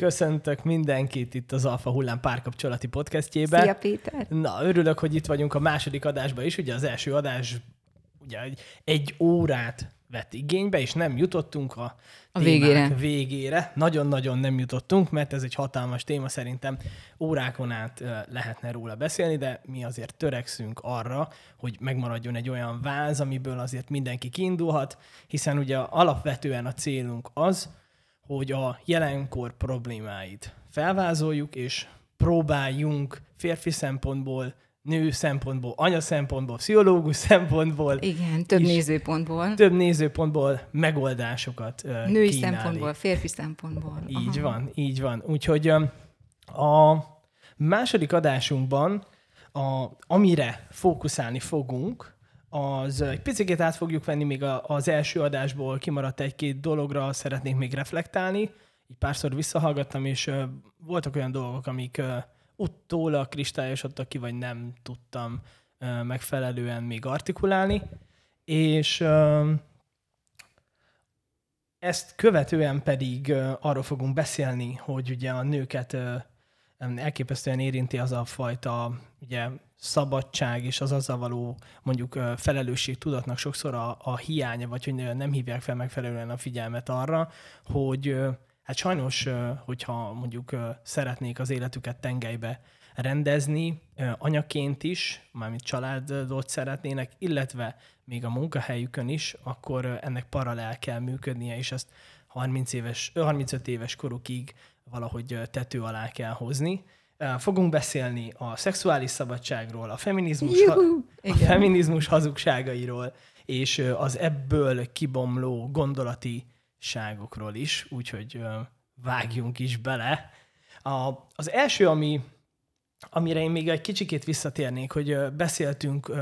Köszöntök mindenkit itt az Alfa Hullám párkapcsolati podcastjébe. Szia Péter! Na, örülök, hogy itt vagyunk a második adásban is. Ugye az első adás ugye egy, egy órát vett igénybe, és nem jutottunk a, a végére. végére. Nagyon-nagyon nem jutottunk, mert ez egy hatalmas téma, szerintem órákon át lehetne róla beszélni, de mi azért törekszünk arra, hogy megmaradjon egy olyan váz, amiből azért mindenki kiindulhat, hiszen ugye alapvetően a célunk az, hogy a jelenkor problémáit felvázoljuk, és próbáljunk férfi szempontból, nő szempontból, anya szempontból, pszichológus szempontból. Igen, több nézőpontból. Több nézőpontból megoldásokat Női kínálni. szempontból, férfi szempontból. Így Aha. van, így van. Úgyhogy a második adásunkban, a, amire fókuszálni fogunk, az egy picit át fogjuk venni, még az első adásból kimaradt egy-két dologra, szeretnék még reflektálni. Így párszor visszahallgattam, és voltak olyan dolgok, amik utólag kristályosodtak ki, vagy nem tudtam megfelelően még artikulálni. És ezt követően pedig arról fogunk beszélni, hogy ugye a nőket elképesztően érinti az a fajta ugye, szabadság és az azzal való mondjuk felelősség tudatnak sokszor a, a hiánya, vagy hogy nem hívják fel megfelelően a figyelmet arra, hogy hát sajnos, hogyha mondjuk szeretnék az életüket tengelybe rendezni, anyaként is, mármint családot szeretnének, illetve még a munkahelyükön is, akkor ennek paralel kell működnie, és ezt 30 éves, 35 éves korukig valahogy tető alá kell hozni. Fogunk beszélni a szexuális szabadságról, a feminizmus, ha, a feminizmus hazugságairól, és az ebből kibomló gondolatiságokról is, úgyhogy vágjunk is bele. A, az első, ami, amire én még egy kicsikét visszatérnék, hogy beszéltünk,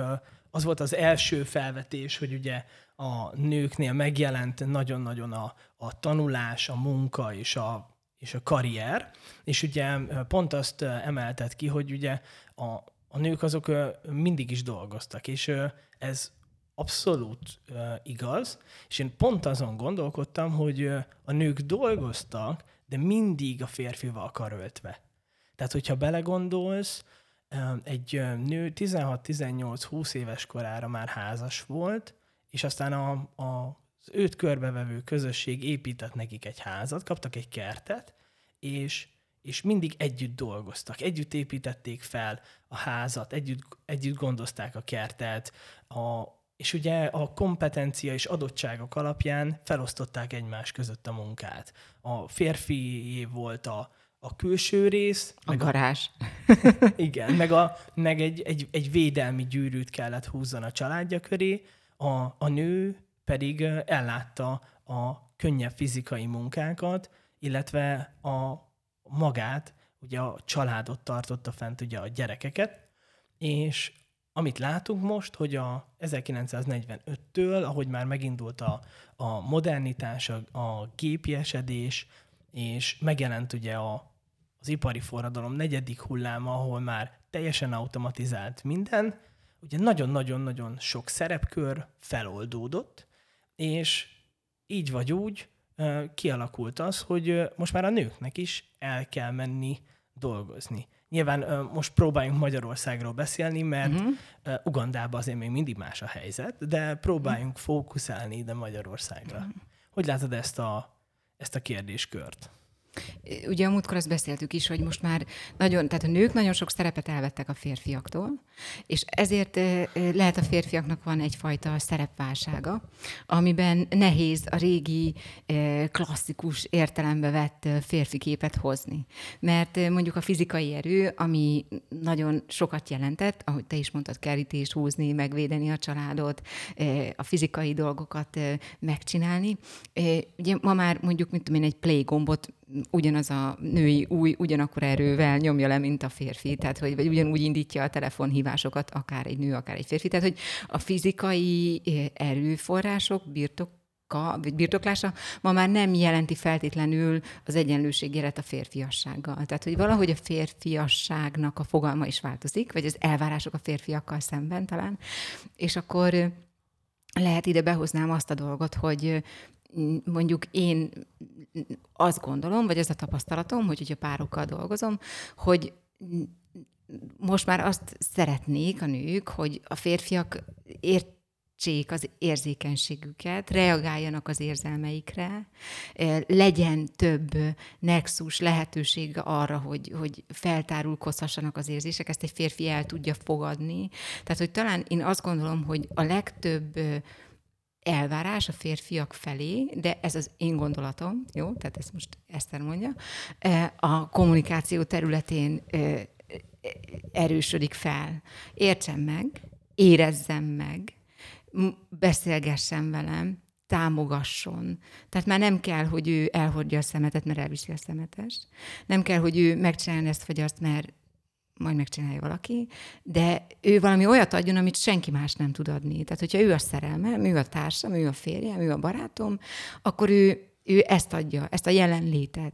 az volt az első felvetés, hogy ugye a nőknél megjelent nagyon-nagyon a, a tanulás, a munka és a és a karrier, és ugye pont azt emeltet ki, hogy ugye a, a nők azok mindig is dolgoztak, és ez abszolút igaz, és én pont azon gondolkodtam, hogy a nők dolgoztak, de mindig a férfival karöltve. Tehát, hogyha belegondolsz, egy nő 16-18-20 éves korára már házas volt, és aztán a, a az őt körbevevő közösség épített nekik egy házat, kaptak egy kertet, és, és mindig együtt dolgoztak, együtt építették fel a házat, együtt, együtt gondozták a kertet, a, és ugye a kompetencia és adottságok alapján felosztották egymás között a munkát. A férfi volt a, a külső rész. A meg garázs. A, igen, meg, a, meg egy, egy, egy védelmi gyűrűt kellett húzzon a családja köré, a, a nő pedig ellátta a könnyebb fizikai munkákat, illetve a magát, ugye a családot tartotta fent, ugye a gyerekeket, és amit látunk most, hogy a 1945-től, ahogy már megindult a, a modernitás, a, a gépiesedés, és megjelent ugye a, az ipari forradalom negyedik hulláma, ahol már teljesen automatizált minden, ugye nagyon-nagyon-nagyon sok szerepkör feloldódott, és így vagy úgy kialakult az, hogy most már a nőknek is el kell menni dolgozni. Nyilván most próbáljunk Magyarországról beszélni, mert uh-huh. Ugandában azért még mindig más a helyzet, de próbáljunk uh-huh. fókuszálni ide Magyarországra. Uh-huh. Hogy látod ezt a, ezt a kérdéskört? Ugye a múltkor azt beszéltük is, hogy most már nagyon, tehát a nők nagyon sok szerepet elvettek a férfiaktól, és ezért lehet a férfiaknak van egyfajta szerepválsága, amiben nehéz a régi klasszikus értelembe vett férfi képet hozni. Mert mondjuk a fizikai erő, ami nagyon sokat jelentett, ahogy te is mondtad, kerítést húzni, megvédeni a családot, a fizikai dolgokat megcsinálni. Ugye ma már mondjuk, mint tudom én, egy play gombot ugyanaz a női új, ugyanakkor erővel nyomja le, mint a férfi, tehát hogy vagy ugyanúgy indítja a telefonhívásokat, akár egy nő, akár egy férfi. Tehát, hogy a fizikai eh, erőforrások birtok vagy birtoklása ma már nem jelenti feltétlenül az egyenlőségélet a férfiassággal. Tehát, hogy valahogy a férfiasságnak a fogalma is változik, vagy az elvárások a férfiakkal szemben talán, és akkor lehet ide behoznám azt a dolgot, hogy mondjuk én azt gondolom, vagy ez a tapasztalatom, hogy hogyha párokkal dolgozom, hogy most már azt szeretnék a nők, hogy a férfiak értsék az érzékenységüket, reagáljanak az érzelmeikre, legyen több nexus, lehetőség arra, hogy, hogy feltárulkozhassanak az érzések, ezt egy férfi el tudja fogadni. Tehát, hogy talán én azt gondolom, hogy a legtöbb elvárás a férfiak felé, de ez az én gondolatom, jó, tehát ezt most Eszter mondja, a kommunikáció területén erősödik fel. Értsem meg, érezzem meg, beszélgessen velem, támogasson. Tehát már nem kell, hogy ő elhordja a szemetet, mert elviszi a szemetest. Nem kell, hogy ő megcsinálja ezt vagy azt, mert majd megcsinálja valaki, de ő valami olyat adjon, amit senki más nem tud adni. Tehát, hogyha ő a szerelmem, ő a társam, ő a férjem, ő a barátom, akkor ő, ő ezt adja, ezt a jelenlétet.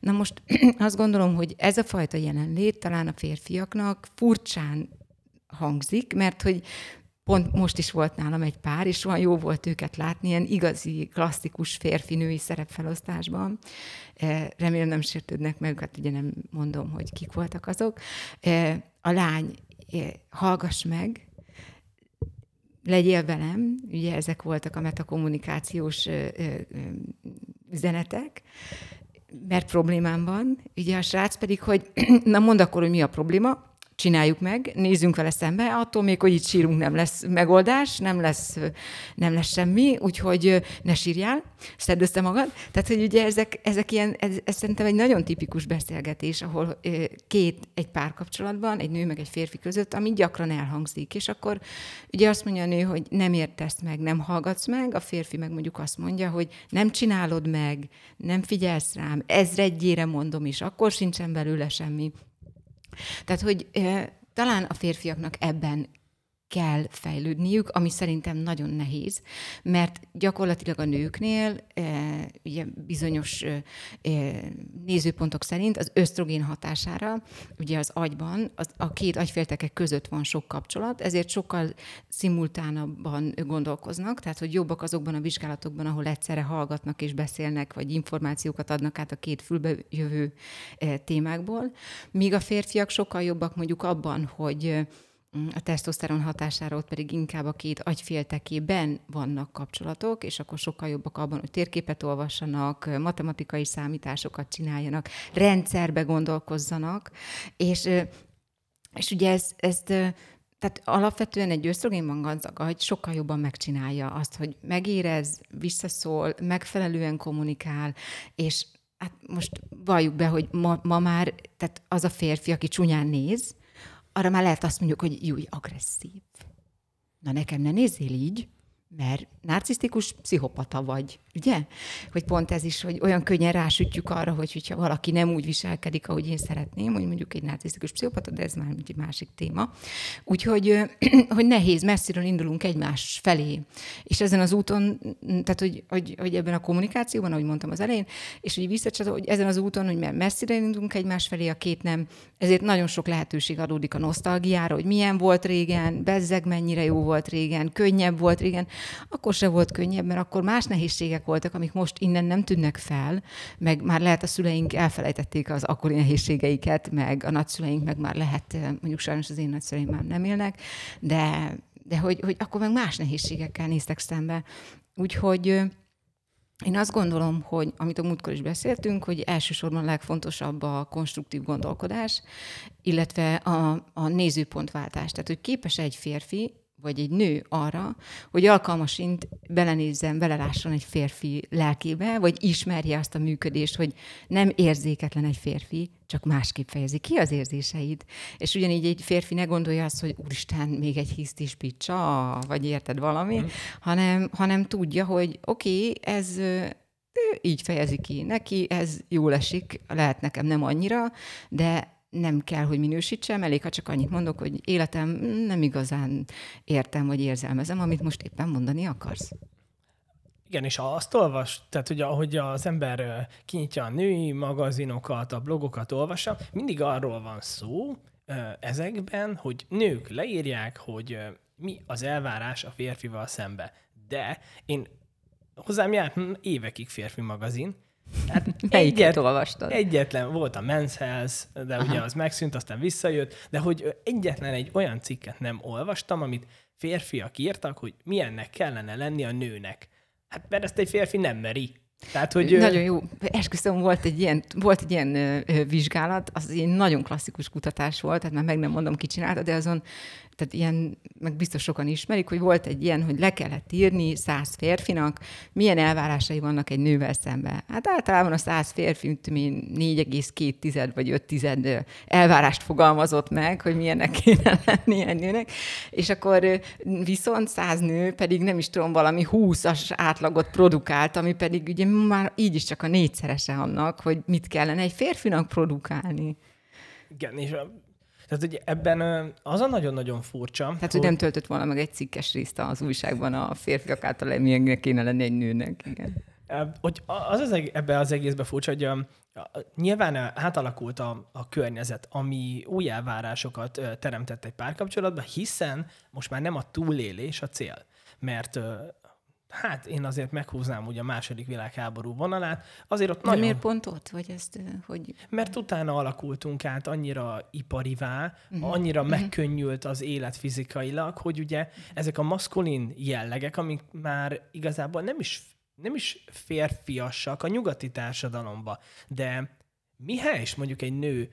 Na most azt gondolom, hogy ez a fajta jelenlét talán a férfiaknak furcsán hangzik, mert hogy pont most is volt nálam egy pár, és olyan jó volt őket látni, ilyen igazi, klasszikus férfi-női szerepfelosztásban. Eh, remélem nem sértődnek meg, hát ugye nem mondom, hogy kik voltak azok. Eh, a lány, eh, hallgass meg, legyél velem, ugye ezek voltak a metakommunikációs üzenetek, mert problémám van. Ugye a srác pedig, hogy na mondd akkor, hogy mi a probléma, csináljuk meg, nézzünk vele szembe, attól még, hogy itt sírunk, nem lesz megoldás, nem lesz, nem lesz semmi, úgyhogy ne sírjál, szedd össze magad. Tehát, hogy ugye ezek, ezek ilyen, ez, ez szerintem egy nagyon tipikus beszélgetés, ahol két, egy párkapcsolatban, egy nő meg egy férfi között, ami gyakran elhangzik, és akkor ugye azt mondja a nő, hogy nem értesz meg, nem hallgatsz meg, a férfi meg mondjuk azt mondja, hogy nem csinálod meg, nem figyelsz rám, ezredjére mondom is, akkor sincsen belőle semmi. Tehát, hogy talán a férfiaknak ebben kell fejlődniük, ami szerintem nagyon nehéz, mert gyakorlatilag a nőknél e, ugye bizonyos e, nézőpontok szerint az ösztrogén hatására ugye az agyban, az, a két agyféltekek között van sok kapcsolat, ezért sokkal szimultánabban gondolkoznak, tehát hogy jobbak azokban a vizsgálatokban, ahol egyszerre hallgatnak és beszélnek, vagy információkat adnak át a két fülbe jövő e, témákból, míg a férfiak sokkal jobbak mondjuk abban, hogy a tesztoszteron hatására ott pedig inkább a két agyféltekében vannak kapcsolatok, és akkor sokkal jobbak abban, hogy térképet olvassanak, matematikai számításokat csináljanak, rendszerbe gondolkozzanak, és, és ugye ez, ezt tehát alapvetően egy ösztrogénban gazdag agy sokkal jobban megcsinálja azt, hogy megérez, visszaszól, megfelelően kommunikál, és hát most valljuk be, hogy ma, ma már, tehát az a férfi, aki csúnyán néz, arra már lehet azt mondjuk, hogy jó, agresszív. Na nekem ne nézzél így, mert narcisztikus pszichopata vagy, ugye? Hogy pont ez is, hogy olyan könnyen rásütjük arra, hogy hogyha valaki nem úgy viselkedik, ahogy én szeretném, hogy mondjuk egy narcisztikus pszichopata, de ez már egy másik téma. Úgyhogy hogy nehéz, messziről indulunk egymás felé. És ezen az úton, tehát hogy, hogy, hogy ebben a kommunikációban, ahogy mondtam az elején, és hogy visszacsatol, hogy ezen az úton, hogy messzire indulunk egymás felé, a két nem, ezért nagyon sok lehetőség adódik a nosztalgiára, hogy milyen volt régen, bezzeg mennyire jó volt régen, könnyebb volt régen, akkor se volt könnyebb, mert akkor más nehézségek voltak, amik most innen nem tűnnek fel, meg már lehet a szüleink elfelejtették az akkori nehézségeiket, meg a nagyszüleink meg már lehet, mondjuk sajnos az én nagyszüleim már nem élnek, de, de hogy, hogy akkor meg más nehézségekkel néztek szembe. Úgyhogy én azt gondolom, hogy amit a múltkor is beszéltünk, hogy elsősorban a legfontosabb a konstruktív gondolkodás, illetve a, a nézőpontváltás. Tehát, hogy képes egy férfi vagy egy nő arra, hogy alkalmasint belenézzen, belelásson egy férfi lelkébe, vagy ismerje azt a működést, hogy nem érzéketlen egy férfi, csak másképp fejezi ki az érzéseid. És ugyanígy egy férfi ne gondolja azt, hogy úristen, még egy hisztis picsa, vagy érted valami, mm. hanem, hanem tudja, hogy oké, okay, ez így fejezi ki neki, ez jól esik, lehet nekem nem annyira, de nem kell, hogy minősítsem, elég, ha csak annyit mondok, hogy életem nem igazán értem, vagy érzelmezem, amit most éppen mondani akarsz. Igen, és azt olvas, tehát hogy ahogy az ember kinyitja a női magazinokat, a blogokat olvassa, mindig arról van szó ezekben, hogy nők leírják, hogy mi az elvárás a férfival szembe. De én hozzám járt hm, évekig férfi magazin. Hát Melyiket olvastad? Egyetlen volt a Men's Health, de Aha. ugye az megszűnt, aztán visszajött, de hogy egyetlen egy olyan cikket nem olvastam, amit férfiak írtak, hogy milyennek kellene lenni a nőnek. Hát mert ezt egy férfi nem meri. Tehát, hogy, nagyon jó. Esküszöm, volt egy ilyen, volt egy ilyen ö, ö, vizsgálat, az egy nagyon klasszikus kutatás volt, tehát már meg nem mondom, ki csinálta, de azon tehát ilyen, meg biztos sokan ismerik, hogy volt egy ilyen, hogy le kellett írni száz férfinak, milyen elvárásai vannak egy nővel szemben. Hát általában a száz férfi, mint 4,2 vagy 5 tized elvárást fogalmazott meg, hogy milyennek kéne lenni egy nőnek, és akkor viszont száz nő pedig nem is tudom, valami 20-as átlagot produkált, ami pedig ugye már így is csak a négyszerese annak, hogy mit kellene egy férfinak produkálni. Igen, és a tehát hogy ebben az a nagyon-nagyon furcsa. Tehát, hogy, hogy nem töltött volna meg egy cikkes részt az újságban a férfiak által, milyennek kéne lenni egy nőnek. Igen. Hogy az, az ebben az egészben furcsa, hogy nyilván átalakult a, a környezet, ami új elvárásokat teremtett egy párkapcsolatban, hiszen most már nem a túlélés a cél. Mert hát én azért meghúznám ugye a második világháború vonalát. Azért ott De nagyon... miért pont ott? Vagy ezt, hogy... Mert utána alakultunk át annyira iparivá, uh-huh. annyira uh-huh. megkönnyült az élet fizikailag, hogy ugye ezek a maszkulin jellegek, amik már igazából nem is, nem is férfiasak a nyugati társadalomba, de is mondjuk egy nő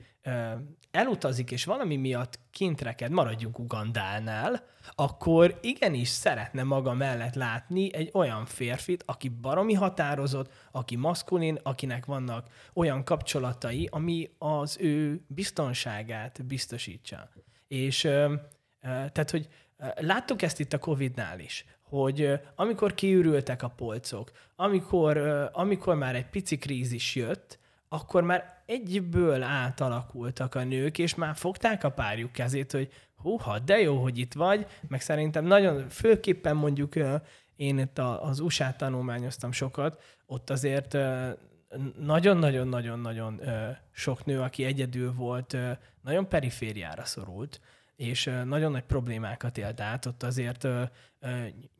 elutazik, és valami miatt kintreked, maradjunk Ugandánál, akkor igenis szeretne maga mellett látni egy olyan férfit, aki baromi határozott, aki maszkulin, akinek vannak olyan kapcsolatai, ami az ő biztonságát biztosítsa. És tehát, hogy láttuk ezt itt a Covid-nál is, hogy amikor kiürültek a polcok, amikor, amikor már egy pici krízis jött, akkor már egyből átalakultak a nők, és már fogták a párjuk kezét, hogy húha, de jó, hogy itt vagy, meg szerintem nagyon, főképpen mondjuk én itt az USA-t tanulmányoztam sokat, ott azért nagyon-nagyon-nagyon-nagyon sok nő, aki egyedül volt, nagyon perifériára szorult, és nagyon nagy problémákat élt át, ott azért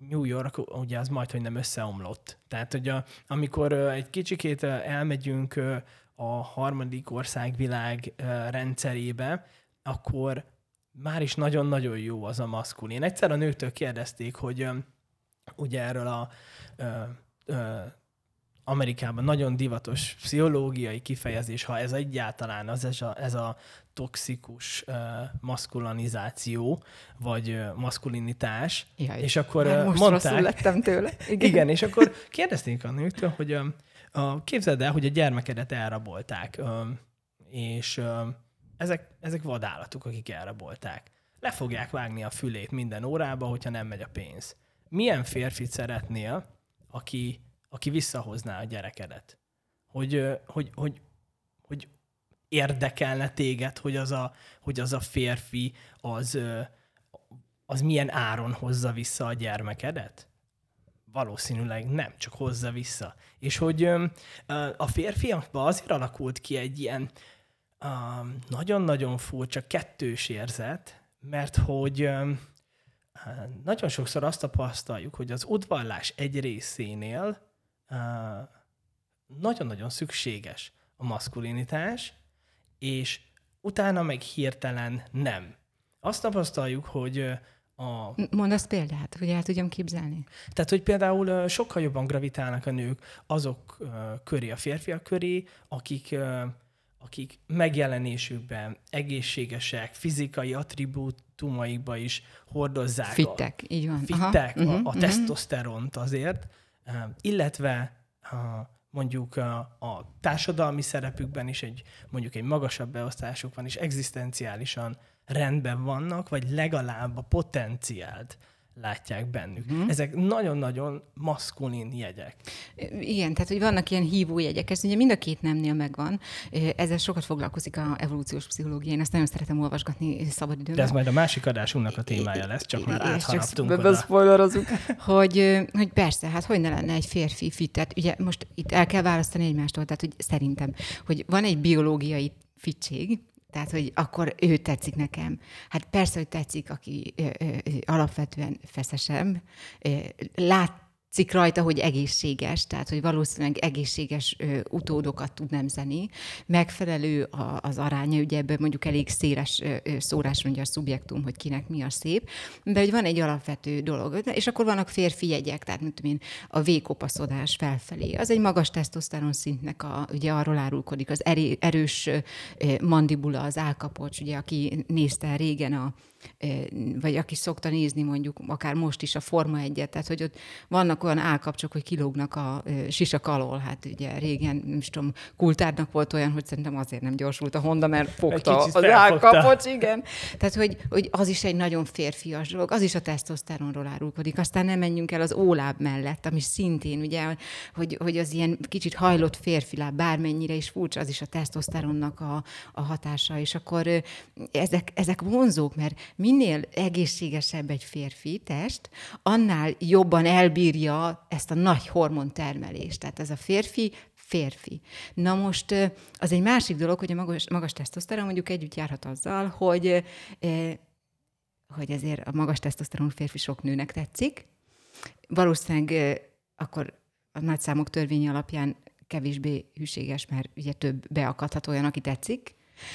New York, ugye az majd, hogy nem összeomlott. Tehát, hogy a, amikor egy kicsikét elmegyünk a harmadik országvilág rendszerébe, akkor már is nagyon-nagyon jó az a maszkulin. Egyszer a nőtől kérdezték, hogy ugye erről a Amerikában nagyon divatos pszichológiai kifejezés, ha ez egyáltalán az ez a, ez a toxikus uh, maszkulinizáció, vagy uh, maszkulinitás. Jaj, és akkor uh, most mondták... lettem tőle. Igen. igen, és akkor kérdezték a nőtől, hogy uh, képzeld el, hogy a gyermekedet elrabolták, és ezek, ezek vadállatok, akik elrabolták. Le fogják vágni a fülét minden órába, hogyha nem megy a pénz. Milyen férfit szeretnél, aki aki visszahozná a gyerekedet. Hogy, hogy, hogy, hogy érdekelne téged, hogy az a, hogy az a férfi az, az milyen áron hozza vissza a gyermekedet? Valószínűleg nem, csak hozza vissza. És hogy a férfiakban azért alakult ki egy ilyen nagyon-nagyon furcsa kettős érzet, mert hogy nagyon sokszor azt tapasztaljuk, hogy az udvarlás egy részénél nagyon-nagyon szükséges a maszkulinitás, és utána meg hirtelen nem. Azt tapasztaljuk, hogy a... Mondasz példát, hogy el tudjam képzelni. Tehát, hogy például sokkal jobban gravitálnak a nők azok köré, a férfiak köré, akik, akik megjelenésükben egészségesek, fizikai attribútumaikba is hordozzák. Fittek, a, így van. Fittek, Aha. a, uh-huh. a tesztoszteront azért, illetve mondjuk a, a társadalmi szerepükben is egy mondjuk egy magasabb beosztásuk van, és egzisztenciálisan rendben vannak, vagy legalább a potenciált látják bennük. Mm. Ezek nagyon-nagyon maszkulin jegyek. Igen, tehát hogy vannak ilyen hívó jegyek, ez ugye mind a két nemnél megvan. Ezzel sokat foglalkozik a evolúciós pszichológia, én ezt nagyon szeretem olvasgatni szabadidőben. De ez majd a másik adásunknak a témája lesz, csak már átharaptunk csak oda. hogy, hogy persze, hát hogy ne lenne egy férfi fit, tehát ugye most itt el kell választani egymástól, tehát hogy szerintem, hogy van egy biológiai fittség, tehát, hogy akkor ő tetszik nekem. Hát persze, hogy tetszik, aki ö, ö, alapvetően feszesebb, ö, lát látszik rajta, hogy egészséges, tehát hogy valószínűleg egészséges ö, utódokat tud nemzeni, megfelelő a, az aránya, ugye ebben mondjuk elég széles ö, szórás mondja a szubjektum, hogy kinek mi a szép, de hogy van egy alapvető dolog, és akkor vannak férfi jegyek, tehát mint én, a vékopaszodás felfelé, az egy magas tesztoszteron szintnek a, ugye arról árulkodik, az erős mandibula, az álkapocs, ugye aki nézte régen a vagy aki szokta nézni mondjuk akár most is a Forma egyet, tehát hogy ott vannak olyan állkapcsok, hogy kilógnak a sisak alól. Hát ugye régen, nem is tudom, kultárnak volt olyan, hogy szerintem azért nem gyorsult a Honda, mert fogta az állkapocs, igen. Tehát, hogy, hogy az is egy nagyon férfias dolog, az is a tesztoszteronról árulkodik. Aztán nem menjünk el az óláb mellett, ami szintén ugye, hogy, hogy az ilyen kicsit hajlott férfiláb, bármennyire is furcsa, az is a tesztoszteronnak a, a hatása, és akkor ezek, ezek vonzók, mert minél egészségesebb egy férfi test, annál jobban elbírja ezt a nagy hormontermelést. Tehát ez a férfi férfi. Na most az egy másik dolog, hogy a magas, magas tesztoszteron mondjuk együtt járhat azzal, hogy, hogy ezért a magas tesztoszteron férfi sok nőnek tetszik. Valószínűleg akkor a nagyszámok törvényi alapján kevésbé hűséges, mert ugye több beakadhat olyan, aki tetszik.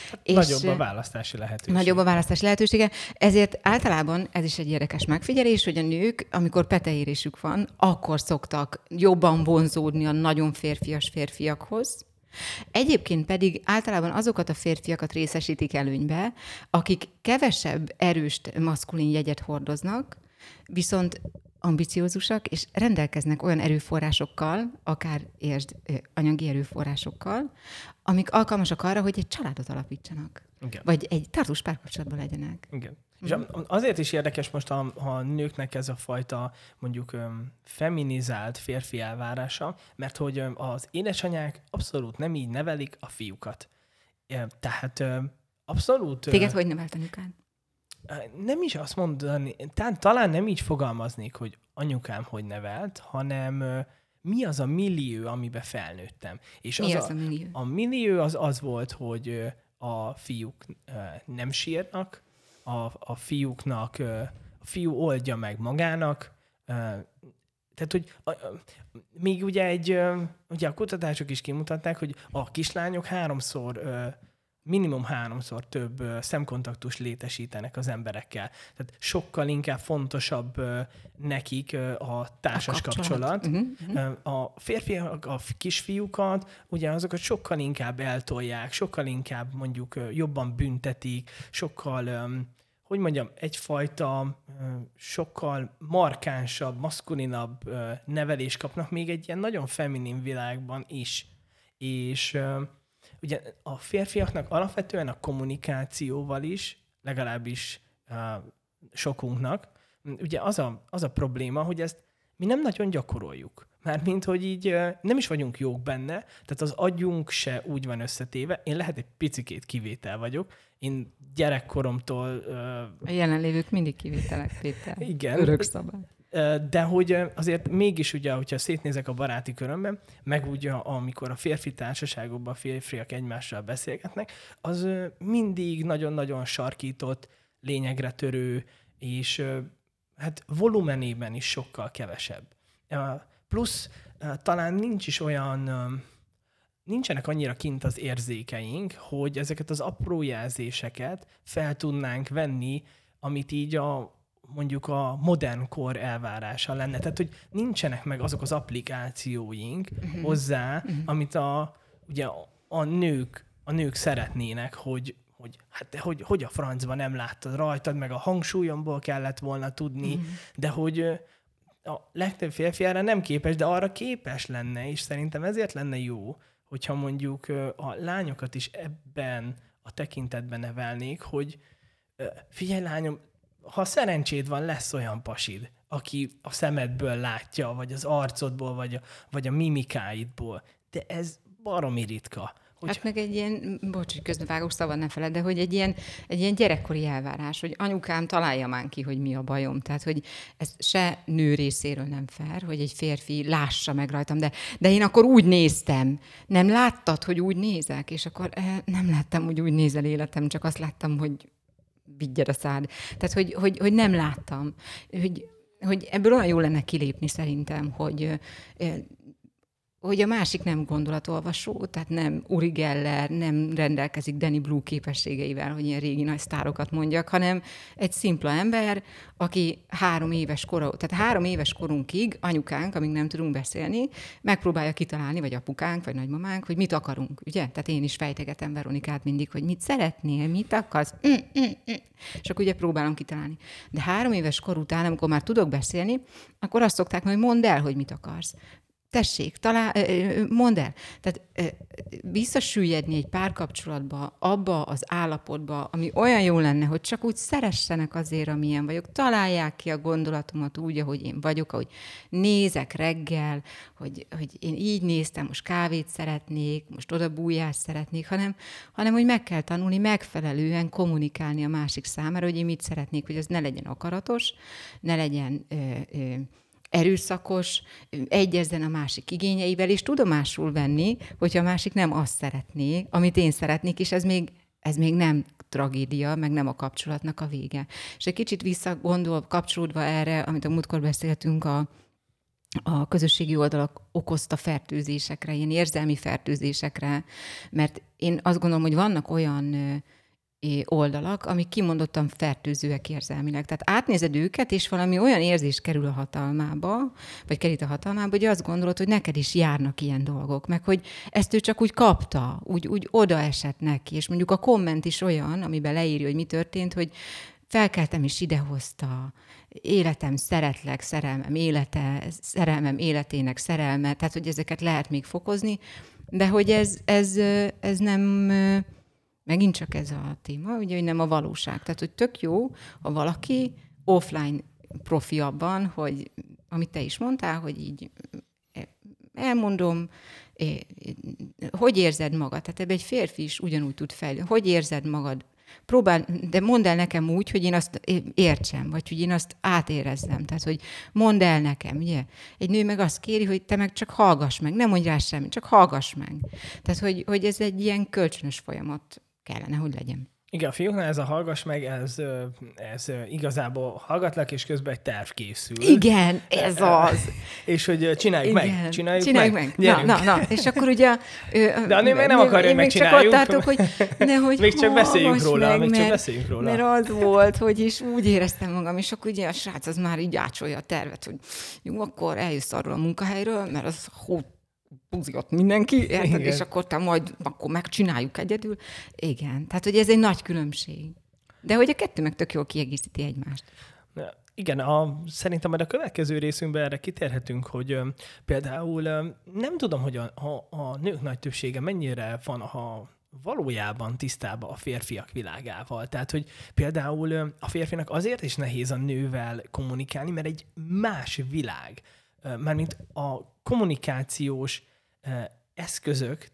Hát és nagyobb a választási lehetőség. Nagyobb a választási lehetősége. Ezért általában ez is egy érdekes megfigyelés, hogy a nők, amikor peteérésük van, akkor szoktak jobban vonzódni a nagyon férfias férfiakhoz, Egyébként pedig általában azokat a férfiakat részesítik előnybe, akik kevesebb erős maszkulin jegyet hordoznak, viszont ambiciózusak, és rendelkeznek olyan erőforrásokkal, akár értsd anyagi erőforrásokkal, amik alkalmasak arra, hogy egy családot alapítsanak. Igen. Vagy egy tartós párkapcsolatban legyenek. Igen. Mm. És azért is érdekes most, ha, a nőknek ez a fajta mondjuk feminizált férfi elvárása, mert hogy az édesanyák abszolút nem így nevelik a fiúkat. Tehát abszolút... Téged hogy nevelt anyukád? Nem is azt mondani, talán, talán nem így fogalmaznék, hogy anyukám hogy nevelt, hanem mi az a millió, amiben felnőttem. És mi az, az a, a millió? A millió az az volt, hogy a fiúk nem sírnak, a, a fiúknak, a fiú oldja meg magának, tehát, hogy a, a, még ugye egy, ugye a kutatások is kimutatták, hogy a kislányok háromszor minimum háromszor több szemkontaktus létesítenek az emberekkel. Tehát sokkal inkább fontosabb nekik a társas a kapcsolat. kapcsolat. Uh-huh. A férfiak, a kisfiúkat, ugye azokat sokkal inkább eltolják, sokkal inkább mondjuk jobban büntetik, sokkal hogy mondjam, egyfajta sokkal markánsabb, maszkulinabb nevelést kapnak még egy ilyen nagyon feminin világban is. És ugye a férfiaknak alapvetően a kommunikációval is, legalábbis uh, sokunknak, ugye az a, az a probléma, hogy ezt mi nem nagyon gyakoroljuk. Mármint, hogy így nem is vagyunk jók benne, tehát az agyunk se úgy van összetéve. Én lehet egy picikét kivétel vagyok. Én gyerekkoromtól... Uh, a jelenlévők mindig kivételek, Péter. Igen. Örök szabály de hogy azért mégis ugye, hogyha szétnézek a baráti körömben, meg ugye amikor a férfi társaságokban a férfiak egymással beszélgetnek, az mindig nagyon-nagyon sarkított, lényegre törő, és hát volumenében is sokkal kevesebb. Plusz talán nincs is olyan, nincsenek annyira kint az érzékeink, hogy ezeket az apró jelzéseket fel tudnánk venni, amit így a mondjuk a modern kor elvárása lenne. Tehát, hogy nincsenek meg azok az applikációink uh-huh. hozzá, uh-huh. amit a, ugye a nők, a nők szeretnének, hogy, hogy hát de hogy, hogy a francban nem láttad rajtad, meg a hangsúlyomból kellett volna tudni, uh-huh. de hogy a legtöbb férfi erre nem képes, de arra képes lenne, és szerintem ezért lenne jó, hogyha mondjuk a lányokat is ebben a tekintetben nevelnék, hogy figyelj lányom, ha szerencséd van, lesz olyan pasid, aki a szemedből látja, vagy az arcodból, vagy a, vagy a mimikáidból. De ez baromi ritka. Hogy... Hát meg egy ilyen, bocs, hogy közbevágok szabad ne feled, de hogy egy ilyen, egy ilyen gyerekkori elvárás, hogy anyukám találja már ki, hogy mi a bajom. Tehát, hogy ez se nő részéről nem fair, hogy egy férfi lássa meg rajtam, de, de én akkor úgy néztem. Nem láttad, hogy úgy nézek? És akkor eh, nem láttam, hogy úgy nézel életem, csak azt láttam, hogy vigyed a szád. Tehát, hogy, hogy, hogy nem láttam. Hogy hogy ebből olyan jó lenne kilépni szerintem, hogy hogy a másik nem gondolatolvasó, tehát nem Uri Geller, nem rendelkezik Danny Blue képességeivel, hogy ilyen régi nagy sztárokat mondjak, hanem egy szimpla ember, aki három éves kora, tehát három éves korunkig anyukánk, amíg nem tudunk beszélni, megpróbálja kitalálni, vagy apukánk, vagy nagymamánk, hogy mit akarunk, ugye? Tehát én is fejtegetem Veronikát mindig, hogy mit szeretnél, mit akarsz, mm, mm, mm. és akkor ugye próbálom kitalálni. De három éves kor után, amikor már tudok beszélni, akkor azt szokták hogy mondd el, hogy mit akarsz tessék, talál, mondd el. Tehát visszasüllyedni egy párkapcsolatba, abba az állapotba, ami olyan jó lenne, hogy csak úgy szeressenek azért, amilyen vagyok, találják ki a gondolatomat úgy, ahogy én vagyok, ahogy nézek reggel, hogy, hogy én így néztem, most kávét szeretnék, most oda bújást szeretnék, hanem, hanem hogy meg kell tanulni megfelelően kommunikálni a másik számára, hogy én mit szeretnék, hogy az ne legyen akaratos, ne legyen ö, ö, erőszakos, egyezzen a másik igényeivel, és tudomásul venni, hogyha a másik nem azt szeretné, amit én szeretnék, és ez még, ez még nem tragédia, meg nem a kapcsolatnak a vége. És egy kicsit visszagondol, kapcsolódva erre, amit a múltkor beszéltünk, a, a közösségi oldalak okozta fertőzésekre, ilyen érzelmi fertőzésekre, mert én azt gondolom, hogy vannak olyan oldalak, amik kimondottan fertőzőek érzelmileg. Tehát átnézed őket, és valami olyan érzés kerül a hatalmába, vagy kerít a hatalmába, hogy azt gondolod, hogy neked is járnak ilyen dolgok, meg hogy ezt ő csak úgy kapta, úgy, úgy oda esett neki, és mondjuk a komment is olyan, amiben leírja, hogy mi történt, hogy felkeltem és idehozta, életem, szeretlek, szerelmem élete, szerelmem életének szerelme, tehát hogy ezeket lehet még fokozni, de hogy ez, ez, ez nem Megint csak ez a téma, ugye, hogy nem a valóság. Tehát, hogy tök jó, ha valaki offline profi abban, hogy amit te is mondtál, hogy így eh, elmondom, eh, hogy érzed magad? Tehát ebbe egy férfi is ugyanúgy tud fejlődni. Hogy érzed magad? Próbál, de mondd el nekem úgy, hogy én azt értsem, vagy hogy én azt átérezzem. Tehát, hogy mondd el nekem, ugye? Egy nő meg azt kéri, hogy te meg csak hallgass meg, nem mondj rá semmit, csak hallgass meg. Tehát, hogy, hogy ez egy ilyen kölcsönös folyamat kellene, hogy legyen. Igen, a fiúknál ez a hallgass meg, ez, ez igazából hallgatlak, és közben egy terv készül. Igen, ez az. és hogy csináljuk Igen. meg, csináljuk, csináljuk meg. meg. Na, na, na, és akkor ugye... De a nő meg nem akarja, hogy megcsináljuk. Még csak ott tartok, hogy, de, hogy még csak beszéljünk róla, meg, még mert, csak beszéljünk róla. Mert az volt, hogy is úgy éreztem magam, és akkor ugye a srác az már így ácsolja a tervet, hogy jó, akkor eljössz arról a munkahelyről, mert az hú, buziott mindenki, érted? és akkor te majd akkor megcsináljuk egyedül. Igen, tehát hogy ez egy nagy különbség. De hogy a kettő meg tök jól kiegészíti egymást. Igen, a, szerintem majd a következő részünkben erre kitérhetünk, hogy ö, például ö, nem tudom, hogy a, a, a nők nagy többsége mennyire van ha valójában tisztában a férfiak világával. Tehát, hogy például a férfinak azért is nehéz a nővel kommunikálni, mert egy más világ. Mármint a kommunikációs eszközök,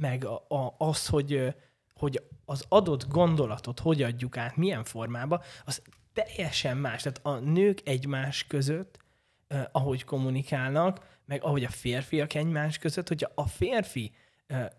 meg a, az, hogy, hogy az adott gondolatot hogy adjuk át, milyen formába, az teljesen más. Tehát a nők egymás között, ahogy kommunikálnak, meg ahogy a férfiak egymás között, hogyha a férfi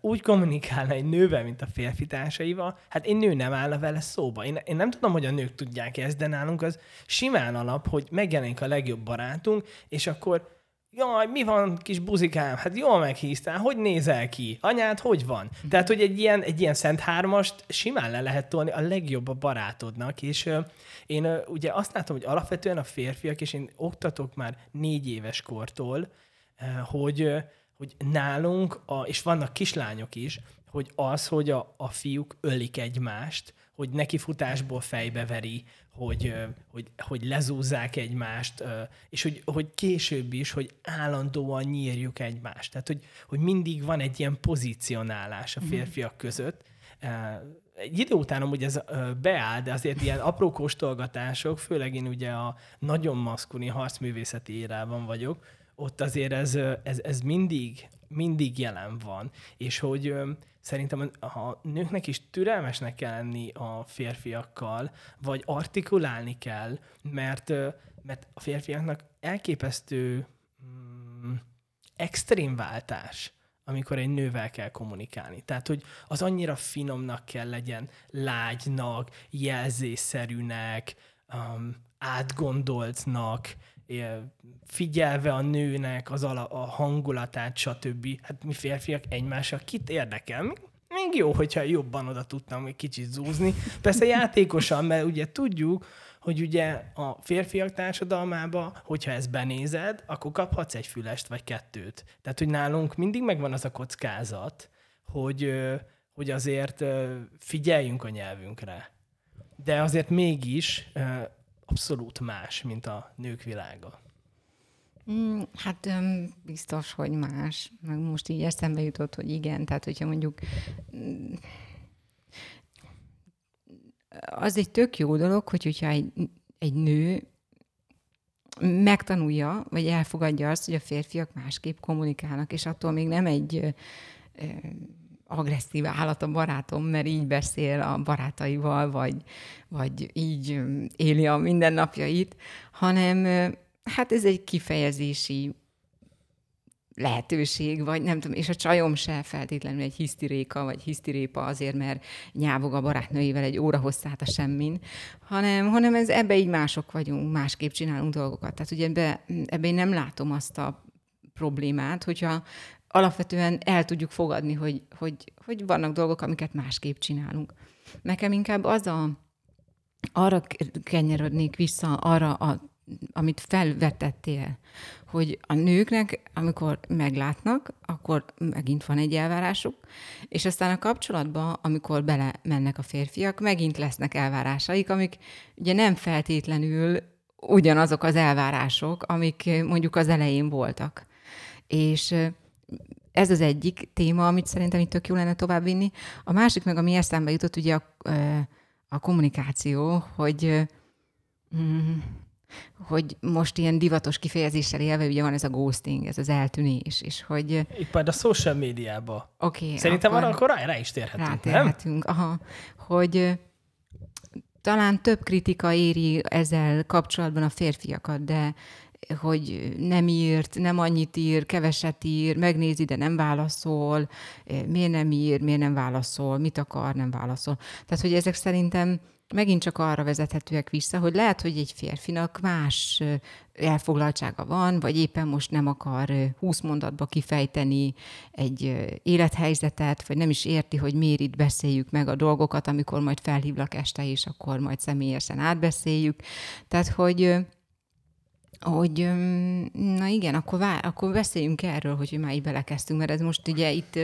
úgy kommunikálna egy nővel, mint a férfi társaival, hát én nő nem állna vele szóba. Én, én nem tudom, hogy a nők tudják ezt, de nálunk az simán alap, hogy megjelenik a legjobb barátunk, és akkor Jaj, mi van, kis buzikám? Hát jól meghíztál, hogy nézel ki? Anyád hogy van? Tehát, hogy egy ilyen, egy ilyen szent hármast simán le lehet tolni a legjobb a barátodnak, és uh, én uh, ugye azt látom, hogy alapvetően a férfiak, és én oktatok már négy éves kortól, uh, hogy, hogy nálunk, a, és vannak kislányok is, hogy az, hogy a, a fiúk ölik egymást, hogy nekifutásból fejbeveri, hogy, hogy, hogy lezúzzák egymást, és hogy, hogy később is, hogy állandóan nyírjuk egymást. Tehát, hogy, hogy mindig van egy ilyen pozícionálás a mhm. férfiak között. Egy idő után amúgy ez beáll, de azért ilyen apró kóstolgatások, főleg én ugye a nagyon maszkuni harcművészeti érában vagyok, ott azért ez, ez, ez mindig, mindig jelen van. És hogy szerintem a nőknek is türelmesnek kell lenni a férfiakkal, vagy artikulálni kell, mert, mert a férfiaknak elképesztő mm, extrém váltás, amikor egy nővel kell kommunikálni. Tehát, hogy az annyira finomnak kell legyen, lágynak, jelzésszerűnek, um, átgondoltnak, figyelve a nőnek az ala, a hangulatát, stb. Hát mi férfiak egymással kit érdekel? Még jó, hogyha jobban oda tudtam egy kicsit zúzni. Persze játékosan, mert ugye tudjuk, hogy ugye a férfiak társadalmába, hogyha ezt benézed, akkor kaphatsz egy fülest vagy kettőt. Tehát, hogy nálunk mindig megvan az a kockázat, hogy, hogy azért figyeljünk a nyelvünkre. De azért mégis abszolút más, mint a nők világa. Mm, hát biztos, hogy más. Meg most így eszembe jutott, hogy igen. Tehát, hogyha mondjuk mm, az egy tök jó dolog, hogy hogyha egy, egy nő megtanulja, vagy elfogadja azt, hogy a férfiak másképp kommunikálnak, és attól még nem egy agresszív állat a barátom, mert így beszél a barátaival, vagy, vagy így éli a mindennapjait, hanem hát ez egy kifejezési lehetőség, vagy nem tudom, és a csajom se feltétlenül egy hisztiréka, vagy hisztirépa azért, mert nyávog a barátnőivel egy óra hosszát a semmin, hanem, hanem ez, ebbe így mások vagyunk, másképp csinálunk dolgokat. Tehát ugye ebbe, ebbe én nem látom azt a problémát, hogyha alapvetően el tudjuk fogadni, hogy, hogy, hogy vannak dolgok, amiket másképp csinálunk. Nekem inkább az a, arra kenyerodnék vissza, arra a amit felvetettél, hogy a nőknek, amikor meglátnak, akkor megint van egy elvárásuk, és aztán a kapcsolatban, amikor bele mennek a férfiak, megint lesznek elvárásaik, amik ugye nem feltétlenül ugyanazok az elvárások, amik mondjuk az elején voltak. És ez az egyik téma, amit szerintem itt tök jó lenne továbbvinni. A másik meg, ami eszembe jutott, ugye a, a kommunikáció, hogy mm, hogy most ilyen divatos kifejezéssel élve, ugye van ez a ghosting, ez az eltűnés, és hogy... Itt majd a social médiába. Oké. Okay, Szerintem akkor, arra akkor rá, rá is térhetünk, rátérhetünk, nem? aha. Hogy talán több kritika éri ezzel kapcsolatban a férfiakat, de hogy nem írt, nem annyit ír, keveset ír, megnézi, de nem válaszol, miért nem ír, miért nem válaszol, mit akar, nem válaszol. Tehát, hogy ezek szerintem megint csak arra vezethetőek vissza, hogy lehet, hogy egy férfinak más elfoglaltsága van, vagy éppen most nem akar 20 mondatba kifejteni egy élethelyzetet, vagy nem is érti, hogy miért itt beszéljük meg a dolgokat, amikor majd felhívlak este, és akkor majd személyesen átbeszéljük. Tehát, hogy hogy na igen, akkor, vár, akkor beszéljünk erről, hogy már így belekezdtünk, mert ez most ugye itt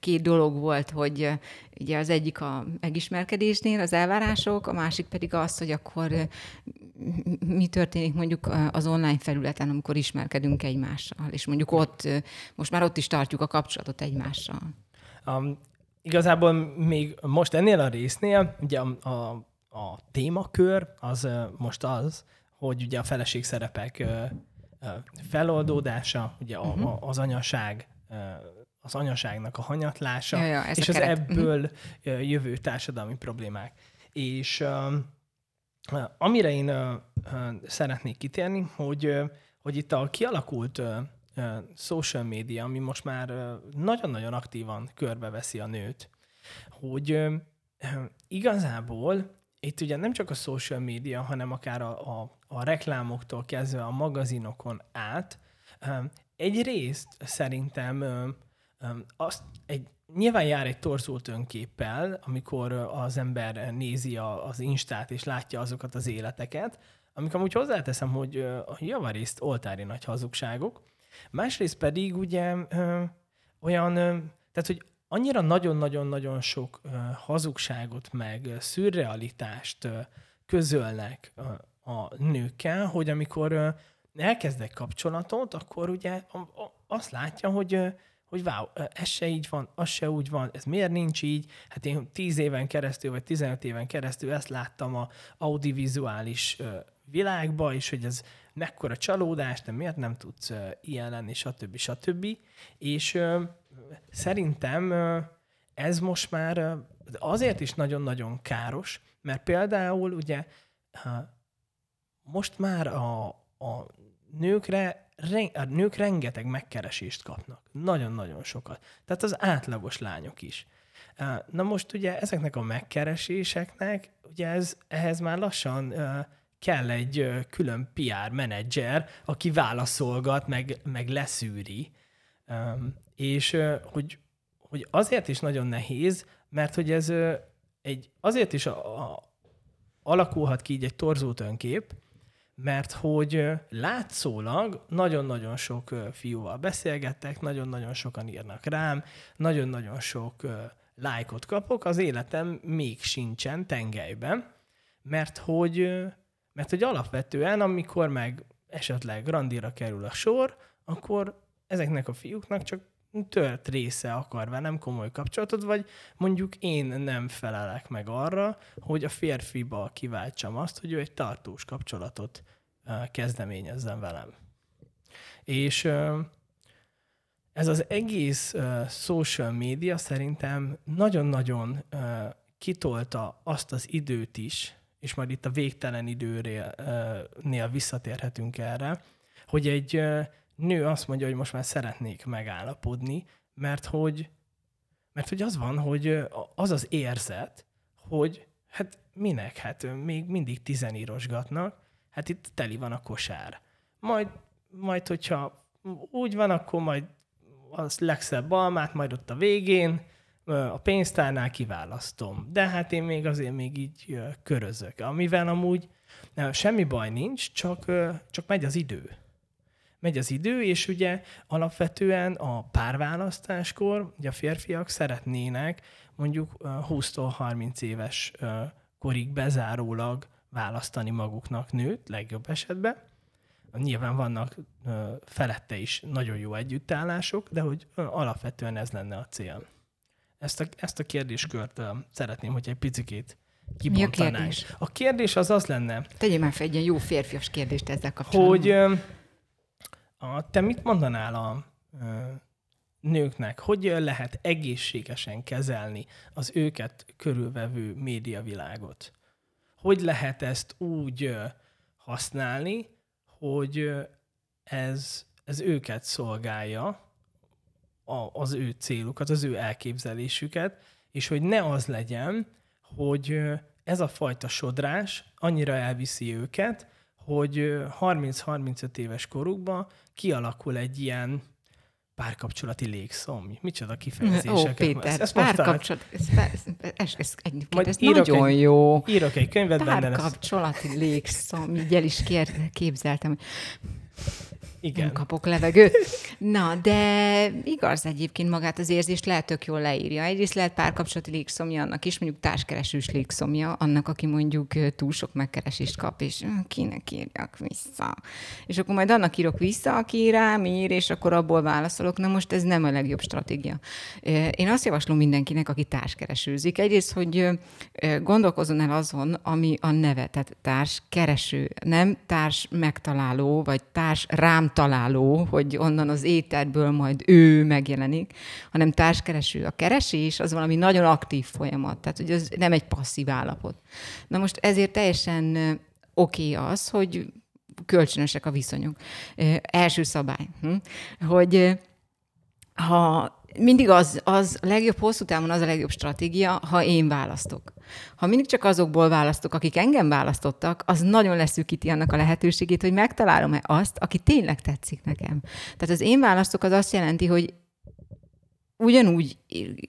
két dolog volt, hogy ugye az egyik a megismerkedésnél az elvárások, a másik pedig az, hogy akkor mi történik mondjuk az online felületen, amikor ismerkedünk egymással, és mondjuk ott, most már ott is tartjuk a kapcsolatot egymással. Um, igazából még most ennél a résznél, ugye a, a, a témakör az most az, hogy ugye a feleség szerepek feloldódása, ugye a, uh-huh. az anyaság az anyaságnak a hanyatlása, ja, ja, és az keret. ebből uh-huh. jövő társadalmi problémák. És amire én szeretnék kitérni, hogy, hogy itt a kialakult social media, ami most már nagyon-nagyon aktívan körbeveszi a nőt, hogy igazából itt ugye nem csak a social media, hanem akár a, a, a reklámoktól kezdve a magazinokon át, egyrészt szerintem azt egy, nyilván jár egy torzult önképpel, amikor az ember nézi a, az Instát és látja azokat az életeket, amik amúgy hozzáteszem, hogy a javarészt oltári nagy hazugságok, másrészt pedig ugye olyan, tehát hogy annyira nagyon-nagyon-nagyon sok hazugságot, meg szürrealitást közölnek a nőkkel, hogy amikor elkezdek kapcsolatot, akkor ugye azt látja, hogy hogy wow, ez se így van, az se úgy van, ez miért nincs így? Hát én 10 éven keresztül, vagy 15 éven keresztül ezt láttam a audiovizuális világba, és hogy ez mekkora csalódás, de miért nem tudsz ilyen lenni, stb. stb. És szerintem ez most már azért is nagyon-nagyon káros, mert például ugye most már a, a nőkre a nők rengeteg megkeresést kapnak. Nagyon-nagyon sokat. Tehát az átlagos lányok is. Na most ugye ezeknek a megkereséseknek, ugye ez, ehhez már lassan kell egy külön PR menedzser, aki válaszolgat, meg, meg leszűri. És hogy, hogy azért is nagyon nehéz, mert hogy ez egy, azért is a, a, alakulhat ki így egy torzult önkép, mert hogy látszólag nagyon-nagyon sok fiúval beszélgettek, nagyon-nagyon sokan írnak rám, nagyon-nagyon sok lájkot kapok, az életem még sincsen tengelyben, mert hogy, mert hogy alapvetően, amikor meg esetleg randira kerül a sor, akkor ezeknek a fiúknak csak tört része akar velem komoly kapcsolatot, vagy mondjuk én nem felelek meg arra, hogy a férfiba kiváltsam azt, hogy ő egy tartós kapcsolatot kezdeményezzen velem. És ez az egész social média szerintem nagyon-nagyon kitolta azt az időt is, és majd itt a végtelen időnél visszatérhetünk erre, hogy egy nő azt mondja, hogy most már szeretnék megállapodni, mert hogy, mert hogy az van, hogy az az érzet, hogy hát minek, hát még mindig tizenírosgatnak, hát itt teli van a kosár. Majd, majd hogyha úgy van, akkor majd az legszebb almát, majd ott a végén, a pénztárnál kiválasztom. De hát én még azért még így körözök. Amivel amúgy semmi baj nincs, csak, csak megy az idő. Megy az idő, és ugye alapvetően a párválasztáskor ugye a férfiak szeretnének mondjuk 20-30 éves korig bezárólag választani maguknak nőt, legjobb esetben. Nyilván vannak felette is nagyon jó együttállások, de hogy alapvetően ez lenne a cél. Ezt a, ezt a kérdéskört szeretném, hogy egy picikét kibontanánk. Mi a kérdés? A kérdés az az lenne... Tegyél már fel egy ilyen jó férfias kérdést ezzel kapcsolatban. Hogy a, te mit mondanál a, nőknek, hogy lehet egészségesen kezelni az őket körülvevő médiavilágot? Hogy lehet ezt úgy használni, hogy ez, ez őket szolgálja, az ő célukat, az ő elképzelésüket, és hogy ne az legyen, hogy ez a fajta sodrás annyira elviszi őket, hogy 30-35 éves korukban kialakul egy ilyen párkapcsolati légszomj. Micsoda kifejezések. Ó, Péter, ezt, párkapcsolat, ez, ez, ez, ez, ez, ez nagyon egy, jó. Írok egy könyvet benne. Párkapcsolati légszomj, így el is képzeltem. Igen. Nem kapok levegőt. Na, de igaz egyébként magát az érzést lehet tök jól leírja. Egyrészt lehet párkapcsolati légszomja annak is, mondjuk társkeresős légszomja annak, aki mondjuk túl sok megkeresést kap, és kinek írjak vissza. És akkor majd annak írok vissza, aki rám ír, és akkor abból válaszolok. Na most ez nem a legjobb stratégia. Én azt javaslom mindenkinek, aki társkeresőzik. Egyrészt, hogy gondolkozzon el azon, ami a neve, tehát társkereső, nem társ megtaláló, vagy társ rám találó, hogy onnan az éterből majd ő megjelenik, hanem társkereső. A keresés az valami nagyon aktív folyamat, tehát hogy ez nem egy passzív állapot. Na most ezért teljesen oké okay az, hogy kölcsönösek a viszonyok. Első szabály, hm? hogy ha mindig az, az legjobb hosszú távon az a legjobb stratégia, ha én választok. Ha mindig csak azokból választok, akik engem választottak, az nagyon leszűkíti annak a lehetőségét, hogy megtalálom-e azt, aki tényleg tetszik nekem. Tehát az én választok az azt jelenti, hogy ugyanúgy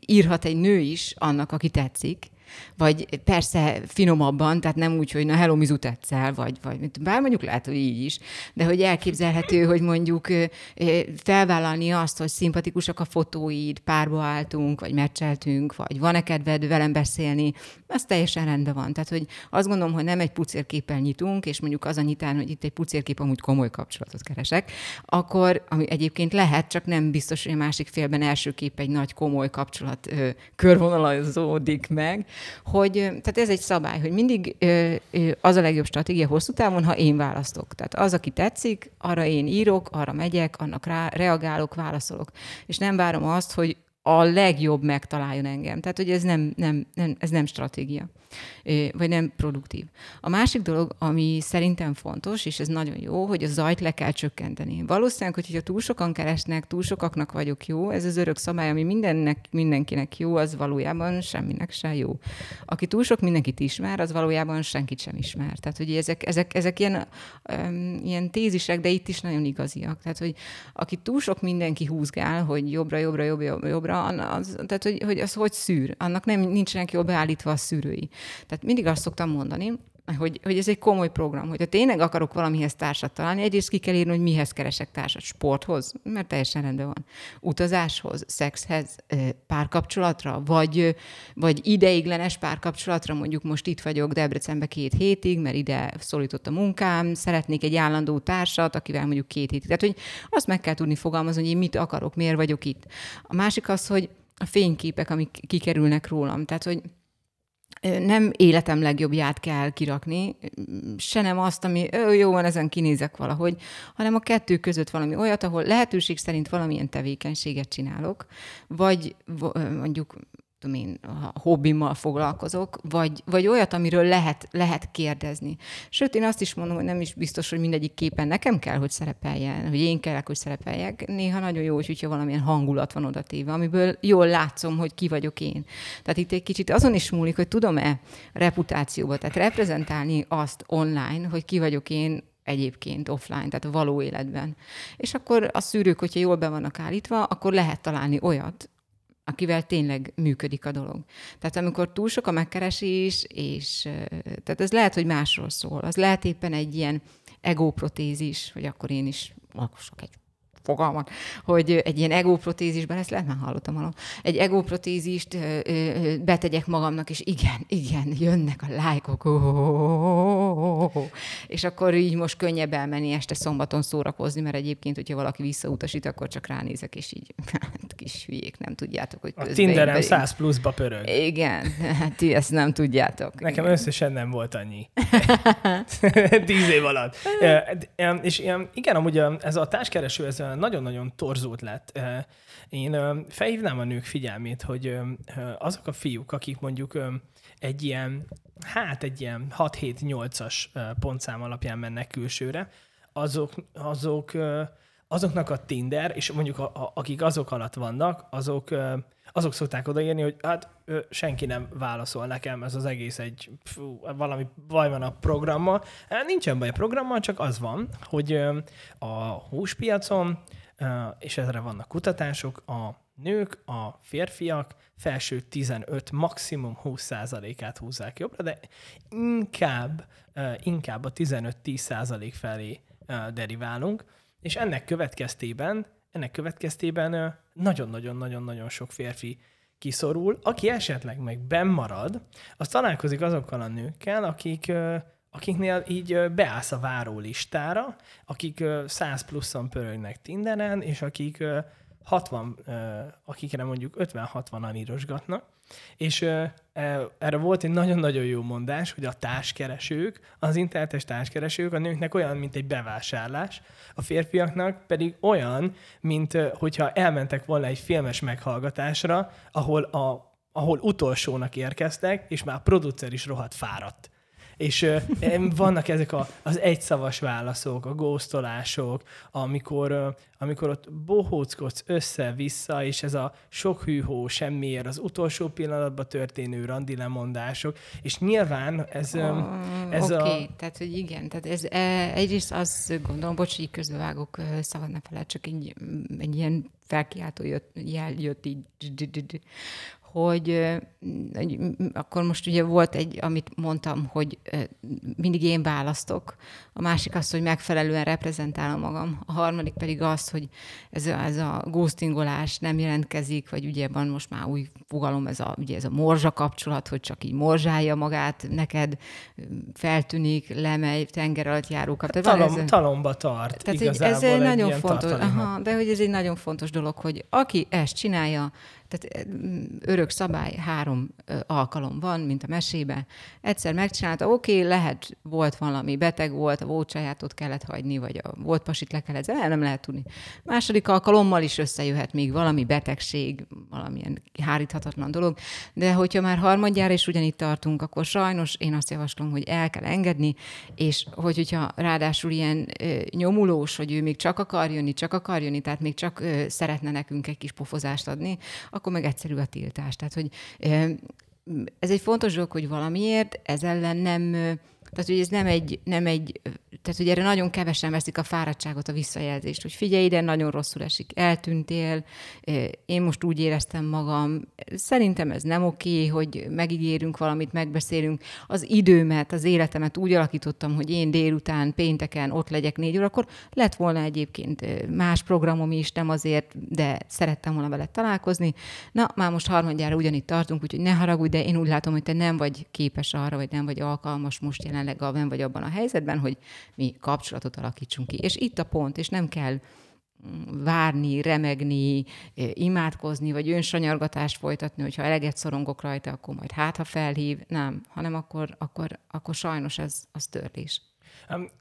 írhat egy nő is annak, aki tetszik, vagy persze finomabban, tehát nem úgy, hogy na hello, mizu tetszel, vagy, vagy bár mondjuk lehet, hogy így is, de hogy elképzelhető, hogy mondjuk felvállalni azt, hogy szimpatikusak a fotóid, párba álltunk, vagy meccseltünk, vagy van-e kedved velem beszélni, az teljesen rendben van. Tehát, hogy azt gondolom, hogy nem egy pucérképpel nyitunk, és mondjuk az a nyitán, hogy itt egy pucérkép amúgy komoly kapcsolatot keresek, akkor, ami egyébként lehet, csak nem biztos, hogy a másik félben első kép egy nagy komoly kapcsolat ö, körvonalazódik meg, hogy tehát ez egy szabály, hogy mindig az a legjobb stratégia hosszú távon, ha én választok. Tehát az, aki tetszik, arra én írok, arra megyek, annak rá reagálok, válaszolok. És nem várom azt, hogy a legjobb megtaláljon engem. Tehát, hogy ez nem, nem, nem, ez nem stratégia, vagy nem produktív. A másik dolog, ami szerintem fontos, és ez nagyon jó, hogy a zajt le kell csökkenteni. Valószínűleg, hogyha túl sokan keresnek, túl sokaknak vagyok jó, ez az örök szabály, ami mindennek, mindenkinek jó, az valójában semminek se jó. Aki túl sok mindenkit ismer, az valójában senkit sem ismer. Tehát, hogy ezek, ezek, ezek ilyen, um, ilyen tézisek, de itt is nagyon igaziak. Tehát, hogy aki túl sok mindenki húzgál, hogy jobbra, jobbra, jobbra, jobbra, az, tehát hogy, hogy az hogy szűr, annak nem nincsenek jól beállítva a szűrői. Tehát mindig azt szoktam mondani, hogy, hogy ez egy komoly program, hogyha tényleg akarok valamihez társat találni, egyrészt ki kell írni, hogy mihez keresek társat. Sporthoz, mert teljesen rendben van. Utazáshoz, szexhez, párkapcsolatra, vagy, vagy ideiglenes párkapcsolatra, mondjuk most itt vagyok Debrecenbe két hétig, mert ide szólított a munkám, szeretnék egy állandó társat, akivel mondjuk két hétig. Tehát, hogy azt meg kell tudni fogalmazni, hogy én mit akarok, miért vagyok itt. A másik az, hogy a fényképek, amik kikerülnek rólam. Tehát, hogy nem életem legjobbját kell kirakni, se nem azt, ami jó van, ezen kinézek valahogy, hanem a kettő között valami olyat, ahol lehetőség szerint valamilyen tevékenységet csinálok, vagy mondjuk tudom én, a hobbimmal foglalkozok, vagy, vagy olyat, amiről lehet, lehet kérdezni. Sőt, én azt is mondom, hogy nem is biztos, hogy mindegyik képen nekem kell, hogy szerepeljen, hogy én kellek, hogy szerepeljek. Néha nagyon jó, hogyha valamilyen hangulat van oda téve, amiből jól látszom, hogy ki vagyok én. Tehát itt egy kicsit azon is múlik, hogy tudom-e reputációba, tehát reprezentálni azt online, hogy ki vagyok én, egyébként offline, tehát a való életben. És akkor a szűrők, hogyha jól be vannak állítva, akkor lehet találni olyat, akivel tényleg működik a dolog. Tehát amikor túl sok a megkeresés, és tehát ez lehet, hogy másról szól. Az lehet éppen egy ilyen egóprotézis, hogy akkor én is alkosok egy fogalmat, hogy egy ilyen egóprotézisben, ezt lehet már hallottam valami, egy egóprotézist betegyek magamnak, és igen, igen, jönnek a lájkok, és akkor így most könnyebb elmenni este szombaton szórakozni, mert egyébként, hogyha valaki visszautasít, akkor csak ránézek, és így, hát kis hülyék, nem tudjátok, hogy A Tinderen 100 pluszba pörög. Igen, hát ti ezt nem tudjátok. Nekem igen. összesen nem volt annyi. Tíz év alatt. És igen, amúgy ez a társkereső, ez nagyon-nagyon torzult lett. Én felhívnám a nők figyelmét, hogy azok a fiúk, akik mondjuk egy ilyen, hát egy ilyen 6-7-8-as pontszám alapján mennek külsőre, azok, azok, azoknak a Tinder, és mondjuk a, akik azok alatt vannak, azok, azok szokták odaírni, hogy hát senki nem válaszol nekem, ez az egész egy, fú, valami baj van a programmal. Nincsen baj a programmal, csak az van, hogy a húspiacon és ezre vannak kutatások, a nők, a férfiak felső 15, maximum 20%-át húzzák jobbra, de inkább, inkább a 15-10% felé deriválunk, és ennek következtében, ennek következtében nagyon-nagyon-nagyon-nagyon sok férfi kiszorul, aki esetleg meg bennmarad, az találkozik azokkal a nőkkel, akik akiknél így beállsz a váró listára, akik 100 pluszon pörögnek Tinderen, és akik 60, akikre mondjuk 50-60-an írosgatnak, és e, erre volt egy nagyon-nagyon jó mondás, hogy a társkeresők, az internetes társkeresők a nőknek olyan, mint egy bevásárlás, a férfiaknak pedig olyan, mint hogyha elmentek volna egy filmes meghallgatásra, ahol, a, ahol utolsónak érkeztek, és már a producer is rohadt fáradt és vannak ezek a, az egyszavas válaszok, a góztolások, amikor, amikor ott bohóckodsz össze-vissza, és ez a sok hűhó semmiért, az utolsó pillanatban történő randi lemondások, és nyilván ez, oh, ez okay. a... tehát hogy igen, tehát ez e, egyrészt azt gondolom, bocs, hogy közbevágok, szabad ne feled, csak egy, egy ilyen felkiáltó jött, jel jött így, hogy, hogy akkor most ugye volt egy, amit mondtam, hogy mindig én választok, a másik az, hogy megfelelően reprezentálom magam, a harmadik pedig az, hogy ez a, ez a ghostingolás nem jelentkezik, vagy ugye van most már új fogalom, ez a, ugye ez a morzsa kapcsolat, hogy csak így morzsálja magát, neked feltűnik, lemegy, tenger alatt járók. Hát talom, ez, talomba tart tehát ez egy nagyon fontos, aha, de hogy ez egy nagyon fontos dolog, hogy aki ezt csinálja, Tehát örök szabály, három alkalom van, mint a mesébe. Egyszer megcsinálta, oké, okay, lehet, volt valami, beteg volt, a vócsáját kellett hagyni, vagy a volt pasit le kellett, el nem lehet tudni. Második alkalommal is összejöhet még valami betegség, valamilyen háríthatatlan dolog, de hogyha már harmadjára is ugyanitt tartunk, akkor sajnos én azt javaslom, hogy el kell engedni, és hogy, hogyha ráadásul ilyen ö, nyomulós, hogy ő még csak akar jönni, csak akar jönni, tehát még csak ö, szeretne nekünk egy kis pofozást adni, akkor meg egyszerű a tiltás. Tehát, hogy ez egy fontos dolog, hogy valamiért ez ellen nem tehát, hogy ez nem egy, nem egy, tehát, hogy erre nagyon kevesen veszik a fáradtságot, a visszajelzést, hogy figyelj ide, nagyon rosszul esik, eltűntél, én most úgy éreztem magam, szerintem ez nem oké, hogy megígérünk valamit, megbeszélünk. Az időmet, az életemet úgy alakítottam, hogy én délután, pénteken ott legyek négy órakor, lett volna egyébként más programom is, nem azért, de szerettem volna vele találkozni. Na, már most harmadjára ugyanitt tartunk, úgyhogy ne haragudj, de én úgy látom, hogy te nem vagy képes arra, vagy nem vagy alkalmas most jelen jelenleg abban vagy abban a helyzetben, hogy mi kapcsolatot alakítsunk ki. És itt a pont, és nem kell mm, várni, remegni, eh, imádkozni, vagy önsanyargatást folytatni, hogyha eleget szorongok rajta, akkor majd hát, ha felhív. Nem, hanem akkor, akkor, akkor sajnos ez az törlés.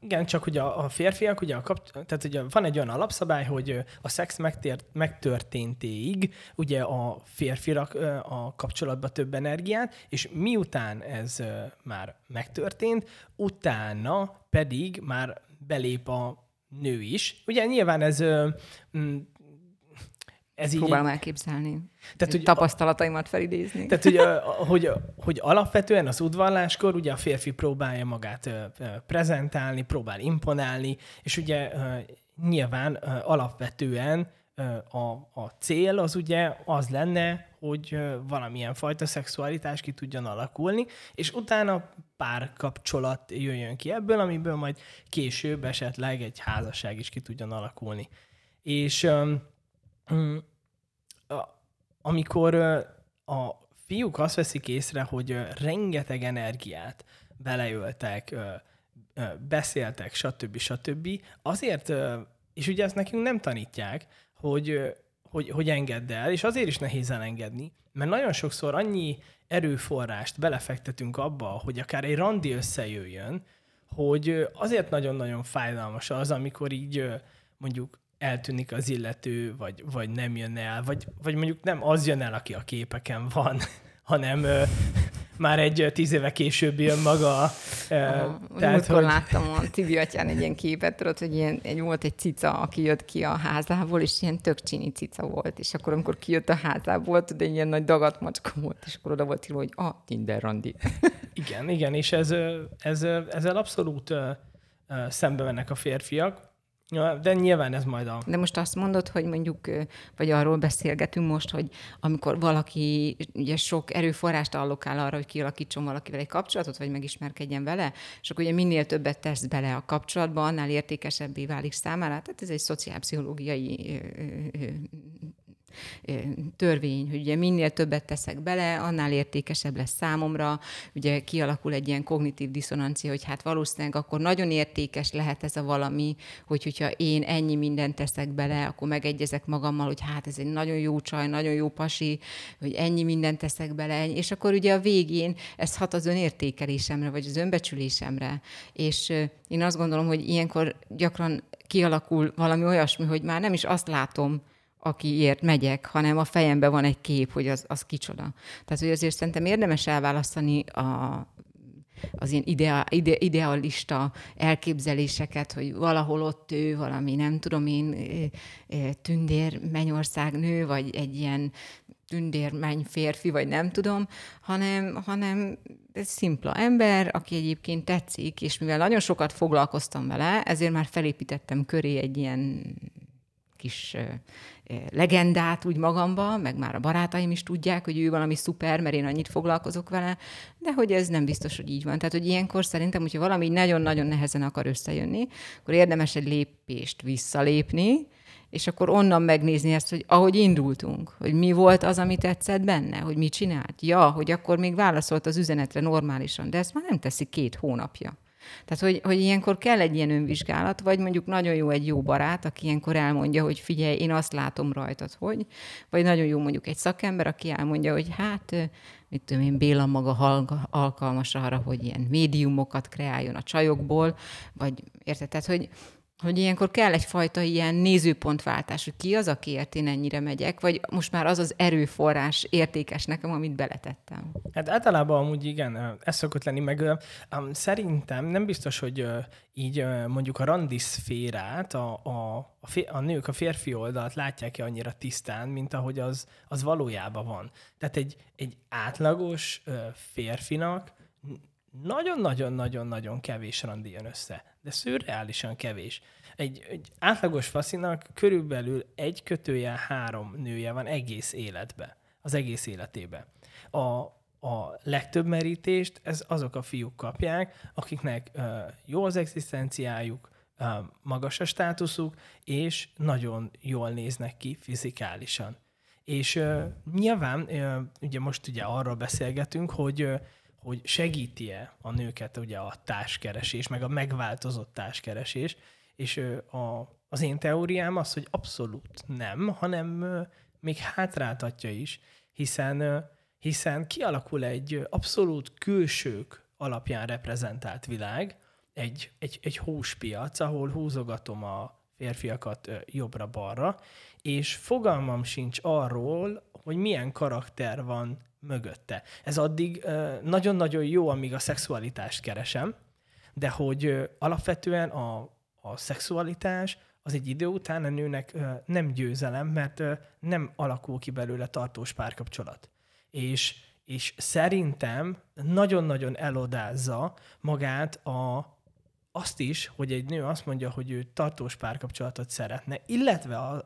Igen, csak a, a férfiak, ugye a kap, tehát ugye van egy olyan alapszabály, hogy a szex megtért, megtörténtéig ugye a férfiak a kapcsolatba több energiát, és miután ez már megtörtént, utána pedig már belép a nő is. Ugye nyilván ez ez Próbálom így, elképzelni. Tehát, hogy tapasztalataimat felidézni. Tehát, hogy, hogy, hogy alapvetően az udvarláskor ugye a férfi próbálja magát prezentálni, próbál imponálni, és ugye nyilván alapvetően a, a cél az ugye az lenne, hogy valamilyen fajta szexualitás ki tudjon alakulni, és utána pár kapcsolat jöjjön ki ebből, amiből majd később esetleg egy házasság is ki tudjon alakulni. És amikor a fiúk azt veszik észre, hogy rengeteg energiát beleöltek, beszéltek, stb. stb. Azért, és ugye ezt nekünk nem tanítják, hogy, hogy, hogy engedd el, és azért is nehéz elengedni, mert nagyon sokszor annyi erőforrást belefektetünk abba, hogy akár egy randi összejöjjön, hogy azért nagyon-nagyon fájdalmas az, amikor így mondjuk eltűnik az illető, vagy, vagy nem jön el, vagy, vagy mondjuk nem az jön el, aki a képeken van, hanem ö, már egy tíz éve később jön maga. Aha, tehát, hogy... láttam a Tibi atyán egy ilyen képet, tudod, hogy ilyen, egy, volt egy cica, aki jött ki a házából, és ilyen tök csini cica volt, és akkor amikor kijött a házából, tudod, egy ilyen nagy dagat macska volt, és akkor oda volt írva, hogy a Tinder randi. Igen, igen, és ez, ez, ezzel abszolút szembe mennek a férfiak, Ja, de nyilván ez majd a... De most azt mondod, hogy mondjuk, vagy arról beszélgetünk most, hogy amikor valaki ugye sok erőforrást allokál arra, hogy kialakítson valakivel egy kapcsolatot, vagy megismerkedjen vele, és akkor ugye minél többet tesz bele a kapcsolatba, annál értékesebbé válik számára. Tehát ez egy szociálpszichológiai törvény, hogy ugye minél többet teszek bele, annál értékesebb lesz számomra, ugye kialakul egy ilyen kognitív diszonancia, hogy hát valószínűleg akkor nagyon értékes lehet ez a valami, hogy hogyha én ennyi mindent teszek bele, akkor megegyezek magammal, hogy hát ez egy nagyon jó csaj, nagyon jó pasi, hogy ennyi mindent teszek bele, és akkor ugye a végén ez hat az önértékelésemre, vagy az önbecsülésemre, és én azt gondolom, hogy ilyenkor gyakran kialakul valami olyasmi, hogy már nem is azt látom, akiért megyek, hanem a fejemben van egy kép, hogy az, az kicsoda. Tehát, hogy azért szerintem érdemes elválasztani a, az ilyen idea, ide, idealista elképzeléseket, hogy valahol ott ő, valami nem tudom én, tündér mennyország nő, vagy egy ilyen tündérmenny férfi, vagy nem tudom, hanem, hanem ez szimpla ember, aki egyébként tetszik, és mivel nagyon sokat foglalkoztam vele, ezért már felépítettem köré egy ilyen kis legendát úgy magamba, meg már a barátaim is tudják, hogy ő valami szuper, mert én annyit foglalkozok vele, de hogy ez nem biztos, hogy így van. Tehát, hogy ilyenkor szerintem, hogyha valami nagyon-nagyon nehezen akar összejönni, akkor érdemes egy lépést visszalépni, és akkor onnan megnézni ezt, hogy ahogy indultunk, hogy mi volt az, ami tetszett benne, hogy mit csinált. Ja, hogy akkor még válaszolt az üzenetre normálisan, de ezt már nem teszi két hónapja. Tehát, hogy, hogy ilyenkor kell egy ilyen önvizsgálat, vagy mondjuk nagyon jó egy jó barát, aki ilyenkor elmondja, hogy figyelj, én azt látom rajtad, hogy, vagy nagyon jó mondjuk egy szakember, aki elmondja, hogy hát, mit tudom én, Béla maga alkalmas arra, hogy ilyen médiumokat kreáljon a csajokból, vagy érted? Tehát, hogy, hogy ilyenkor kell egyfajta ilyen nézőpontváltás, hogy ki az, akiért én ennyire megyek, vagy most már az az erőforrás értékes nekem, amit beletettem. Hát általában amúgy igen, ez szokott lenni, meg um, szerintem nem biztos, hogy uh, így uh, mondjuk a randi szférát, a, a, a, fér, a nők a férfi oldalt látják-e annyira tisztán, mint ahogy az, az valójában van. Tehát egy, egy átlagos uh, férfinak nagyon-nagyon-nagyon-nagyon kevés randi jön össze, de szürreálisan kevés. Egy, egy átlagos faszinak körülbelül egy kötője három nője van egész életbe, az egész életébe. A, a legtöbb merítést ez azok a fiúk kapják, akiknek uh, jó az egzisztenciájuk, uh, magas a státuszuk, és nagyon jól néznek ki fizikálisan. És uh, nyilván, uh, ugye most ugye arról beszélgetünk, hogy uh, hogy segíti-e a nőket ugye a társkeresés, meg a megváltozott társkeresés, és a, az én teóriám az, hogy abszolút nem, hanem még hátráltatja is, hiszen, hiszen kialakul egy abszolút külsők alapján reprezentált világ, egy, egy, egy húspiac, ahol húzogatom a férfiakat jobbra-balra, és fogalmam sincs arról, hogy milyen karakter van mögötte. Ez addig nagyon-nagyon jó, amíg a szexualitást keresem, de hogy alapvetően a, a szexualitás az egy idő után a nőnek nem győzelem, mert nem alakul ki belőle tartós párkapcsolat. És, és szerintem nagyon-nagyon elodázza magát a, azt is, hogy egy nő azt mondja, hogy ő tartós párkapcsolatot szeretne, illetve a,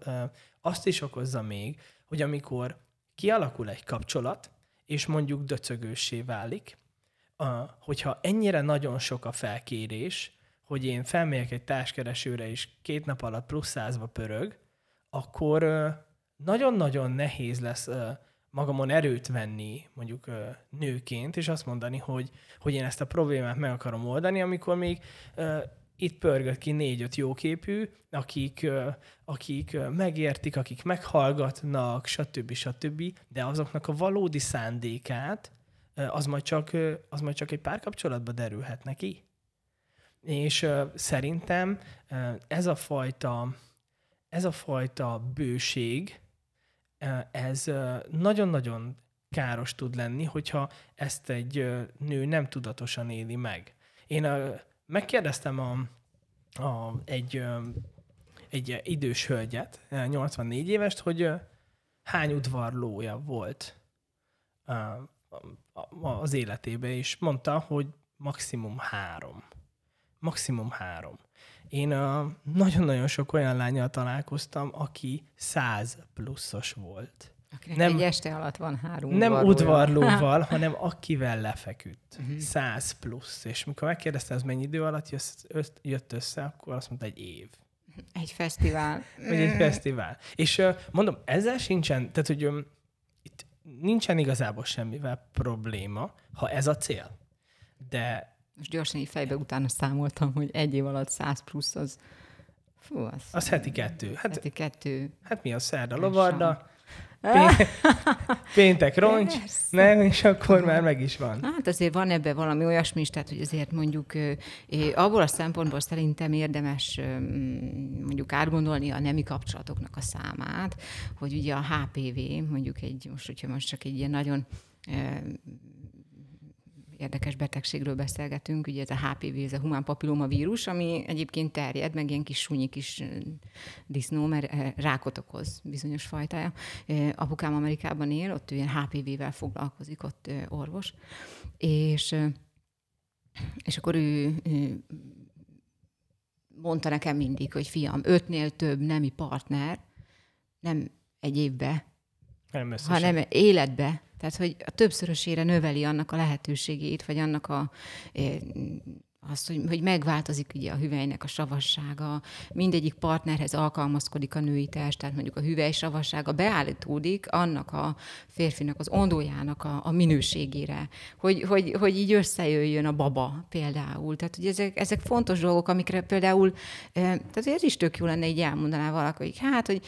azt is okozza még, hogy amikor kialakul egy kapcsolat, és mondjuk döcögőssé válik, a, hogyha ennyire nagyon sok a felkérés, hogy én felmegyek egy társkeresőre, és két nap alatt plusz százba pörög, akkor nagyon-nagyon nehéz lesz magamon erőt venni mondjuk nőként, és azt mondani, hogy, hogy én ezt a problémát meg akarom oldani, amikor még itt pörgött ki négy-öt jóképű, akik, akik megértik, akik meghallgatnak, stb. stb., de azoknak a valódi szándékát az majd csak, az majd csak egy párkapcsolatba derülhet neki. És szerintem ez a fajta, ez a fajta bőség, ez nagyon-nagyon káros tud lenni, hogyha ezt egy nő nem tudatosan éli meg. Én megkérdeztem a, a, egy, egy idős hölgyet, 84 évest, hogy hány udvarlója volt az életébe, és mondta, hogy maximum három. Maximum három. Én nagyon-nagyon sok olyan lányjal találkoztam, aki 100 pluszos volt. Akinek nem, egy este alatt van három Nem udvarlóval, udvarlóval hanem akivel lefeküdt. Uh-huh. 100 plusz. És mikor megkérdezte, ez mennyi idő alatt jött, jött össze, akkor azt mondta, egy év. Egy fesztivál. Vagy egy fesztivál. És mondom, ezzel sincsen, tehát hogy um, itt nincsen igazából semmivel probléma, ha ez a cél. De... Most gyorsan így fejbe utána számoltam, hogy egy év alatt 100 plusz az... Fú, az... Az heti kettő. Hát, heti kettő. Hát mi a szerda? Lovarda, Péntek roncs, nem, és akkor már meg is van. Hát azért van ebben valami olyasmi is, tehát hogy azért mondjuk abból a szempontból szerintem érdemes mondjuk átgondolni a nemi kapcsolatoknak a számát, hogy ugye a HPV, mondjuk egy, most hogyha most csak egy ilyen nagyon érdekes betegségről beszélgetünk, ugye ez a HPV, ez a humán papilloma vírus, ami egyébként terjed, meg ilyen kis sunyi kis disznó, mert rákot okoz bizonyos fajtája. Apukám Amerikában él, ott ő ilyen HPV-vel foglalkozik, ott orvos, és, és akkor ő, ő mondta nekem mindig, hogy fiam, ötnél több nemi partner, nem egy évbe, nem hanem életbe. Tehát, hogy a többszörösére növeli annak a lehetőségét, vagy annak a, azt, hogy, hogy megváltozik ugye a hüvelynek a savassága, mindegyik partnerhez alkalmazkodik a női test, tehát mondjuk a hüvely savassága beállítódik annak a férfinak, az ondójának a, a minőségére, hogy, hogy, hogy így összejöjjön a baba például. Tehát, hogy ezek, ezek fontos dolgok, amikre például, tehát ez is tök jó lenne így elmondaná valaki, hogy hát, hogy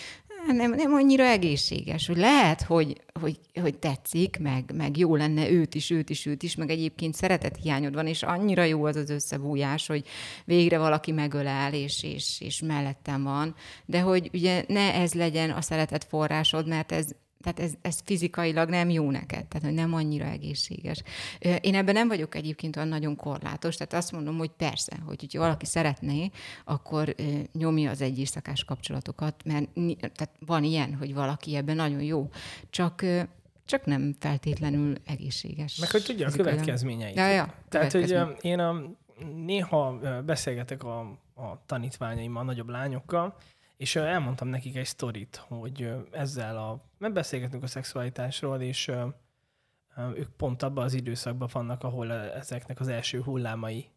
nem, nem annyira egészséges, hogy lehet, hogy, hogy, hogy tetszik, meg, meg jó lenne őt is, őt is, őt is, meg egyébként szeretet hiányod van, és annyira jó az az összebújás, hogy végre valaki megölel, és, és, és mellettem van, de hogy ugye ne ez legyen a szeretet forrásod, mert ez, tehát ez, ez fizikailag nem jó neked, tehát hogy nem annyira egészséges. Én ebben nem vagyok egyébként olyan nagyon korlátos, tehát azt mondom, hogy persze, hogy hogyha valaki szeretné, akkor nyomja az egy éjszakás kapcsolatokat, mert tehát van ilyen, hogy valaki ebben nagyon jó, csak csak nem feltétlenül egészséges. Meg hogy tudja a következményeit. Ja, ja, Tehát, hogy én a, néha beszélgetek a, a tanítványaimmal, a nagyobb lányokkal, és elmondtam nekik egy sztorit, hogy ezzel a... Mert beszélgetünk a szexualitásról, és ők pont abban az időszakban vannak, ahol ezeknek az első hullámai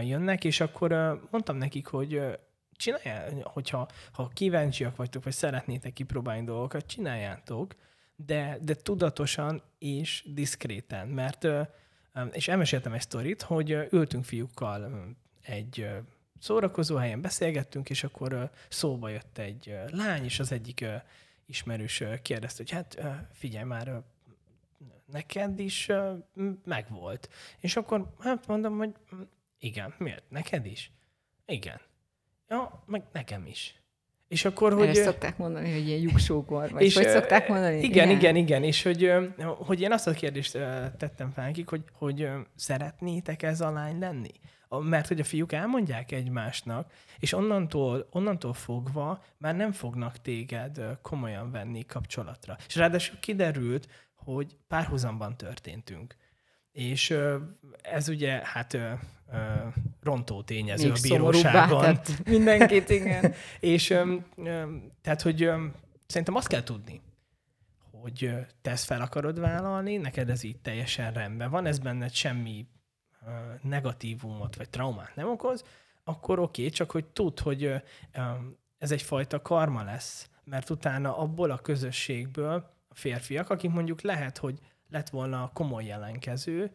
jönnek, és akkor mondtam nekik, hogy csinálják, hogyha ha kíváncsiak vagytok, vagy szeretnétek kipróbálni dolgokat, csináljátok, de, de tudatosan és diszkréten, mert és elmeséltem egy sztorit, hogy ültünk fiúkkal egy szórakozó helyen beszélgettünk, és akkor szóba jött egy lány, és az egyik ismerős kérdezte, hogy hát figyelj már, neked is megvolt. És akkor hát mondom, hogy igen, miért? Neked is? Igen. Ja, meg nekem is. És akkor, hogy... Erre szokták mondani, hogy ilyen lyuksókor, vagy és, hogy szokták mondani? Igen, igen, igen, igen. És hogy, hogy én azt a kérdést tettem fel nekik, hogy, hogy szeretnétek ez a lány lenni? Mert hogy a fiúk elmondják egymásnak, és onnantól, onnantól fogva már nem fognak téged komolyan venni kapcsolatra. És ráadásul kiderült, hogy párhuzamban történtünk. És ez ugye, hát rontó tényező Még a bíróságon. mindenkit, igen. és tehát, hogy szerintem azt kell tudni, hogy te ezt fel akarod vállalni, neked ez így teljesen rendben van, ez benned semmi negatívumot vagy traumát nem okoz, akkor oké, okay, csak hogy tud, hogy ez egyfajta karma lesz, mert utána abból a közösségből a férfiak, akik mondjuk lehet, hogy lett volna komoly jelenkező,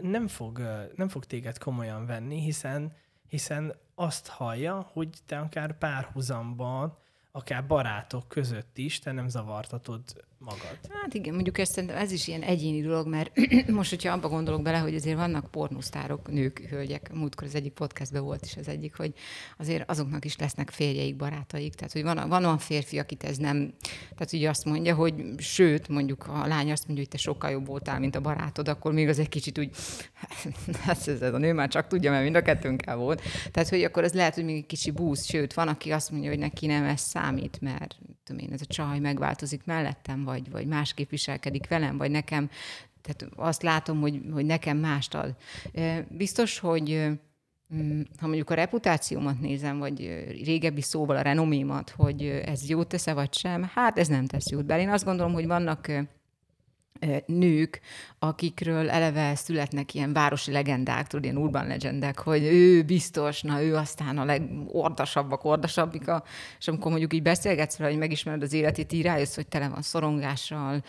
nem fog, nem fog téged komolyan venni, hiszen, hiszen azt hallja, hogy te akár párhuzamban, akár barátok között is, te nem zavartatod magad. Hát igen, mondjuk ez, ez is ilyen egyéni dolog, mert most, hogyha abba gondolok bele, hogy azért vannak pornosztárok, nők, hölgyek, múltkor az egyik podcastben volt is az egyik, hogy azért azoknak is lesznek férjeik, barátaik, tehát hogy van, van olyan férfi, akit ez nem, tehát ugye azt mondja, hogy sőt, mondjuk a lány azt mondja, hogy te sokkal jobb voltál, mint a barátod, akkor még az egy kicsit úgy, hát ez, ez a nő már csak tudja, mert mind a kettőnkkel volt. Tehát, hogy akkor ez lehet, hogy még egy kicsi búsz, sőt, van, aki azt mondja, hogy neki nem ez számít, mert tudom én, ez a csaj megváltozik mellettem, vagy, vagy másképp viselkedik velem, vagy nekem, tehát azt látom, hogy, hogy nekem mást ad. Biztos, hogy mm, ha mondjuk a reputációmat nézem, vagy régebbi szóval a renomémat, hogy ez jót tesz vagy sem, hát ez nem tesz jót. Bár én azt gondolom, hogy vannak nők, akikről eleve születnek ilyen városi legendák, tudod, ilyen urban legendek, hogy ő biztos, na ő aztán a legordasabbak, ordasabbika, és amikor mondjuk így beszélgetsz vele, hogy megismered az életét, így rájössz, hogy tele van szorongással,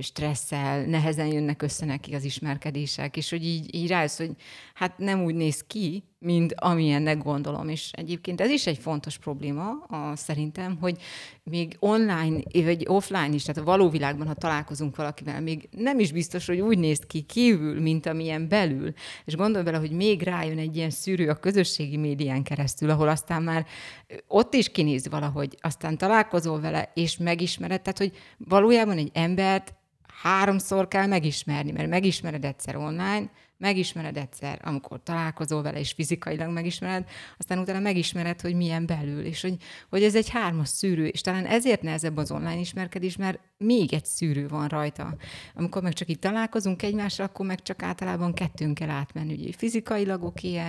stresszel, nehezen jönnek össze neki az ismerkedések, és hogy így, így rájössz, hogy hát nem úgy néz ki, mint amilyennek gondolom. És egyébként ez is egy fontos probléma, a, szerintem, hogy még online, vagy offline is, tehát a való világban, ha találkozunk valakivel, még nem is biztos, hogy úgy néz ki kívül, mint amilyen belül. És gondolj bele, hogy még rájön egy ilyen szűrő a közösségi médián keresztül, ahol aztán már ott is kinéz valahogy, aztán találkozol vele, és megismered, tehát hogy valójában egy embert háromszor kell megismerni, mert megismered egyszer online, megismered egyszer, amikor találkozol vele, és fizikailag megismered, aztán utána megismered, hogy milyen belül, és hogy, hogy ez egy hármas szűrő, és talán ezért nehezebb az online ismerkedés, mert még egy szűrő van rajta. Amikor meg csak itt találkozunk egymásra, akkor meg csak általában kettőnk kell átmenni, ugye fizikailag oké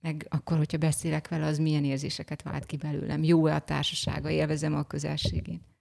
meg akkor, hogyha beszélek vele, az milyen érzéseket vált ki belőlem. Jó-e a társasága, élvezem a közelségét.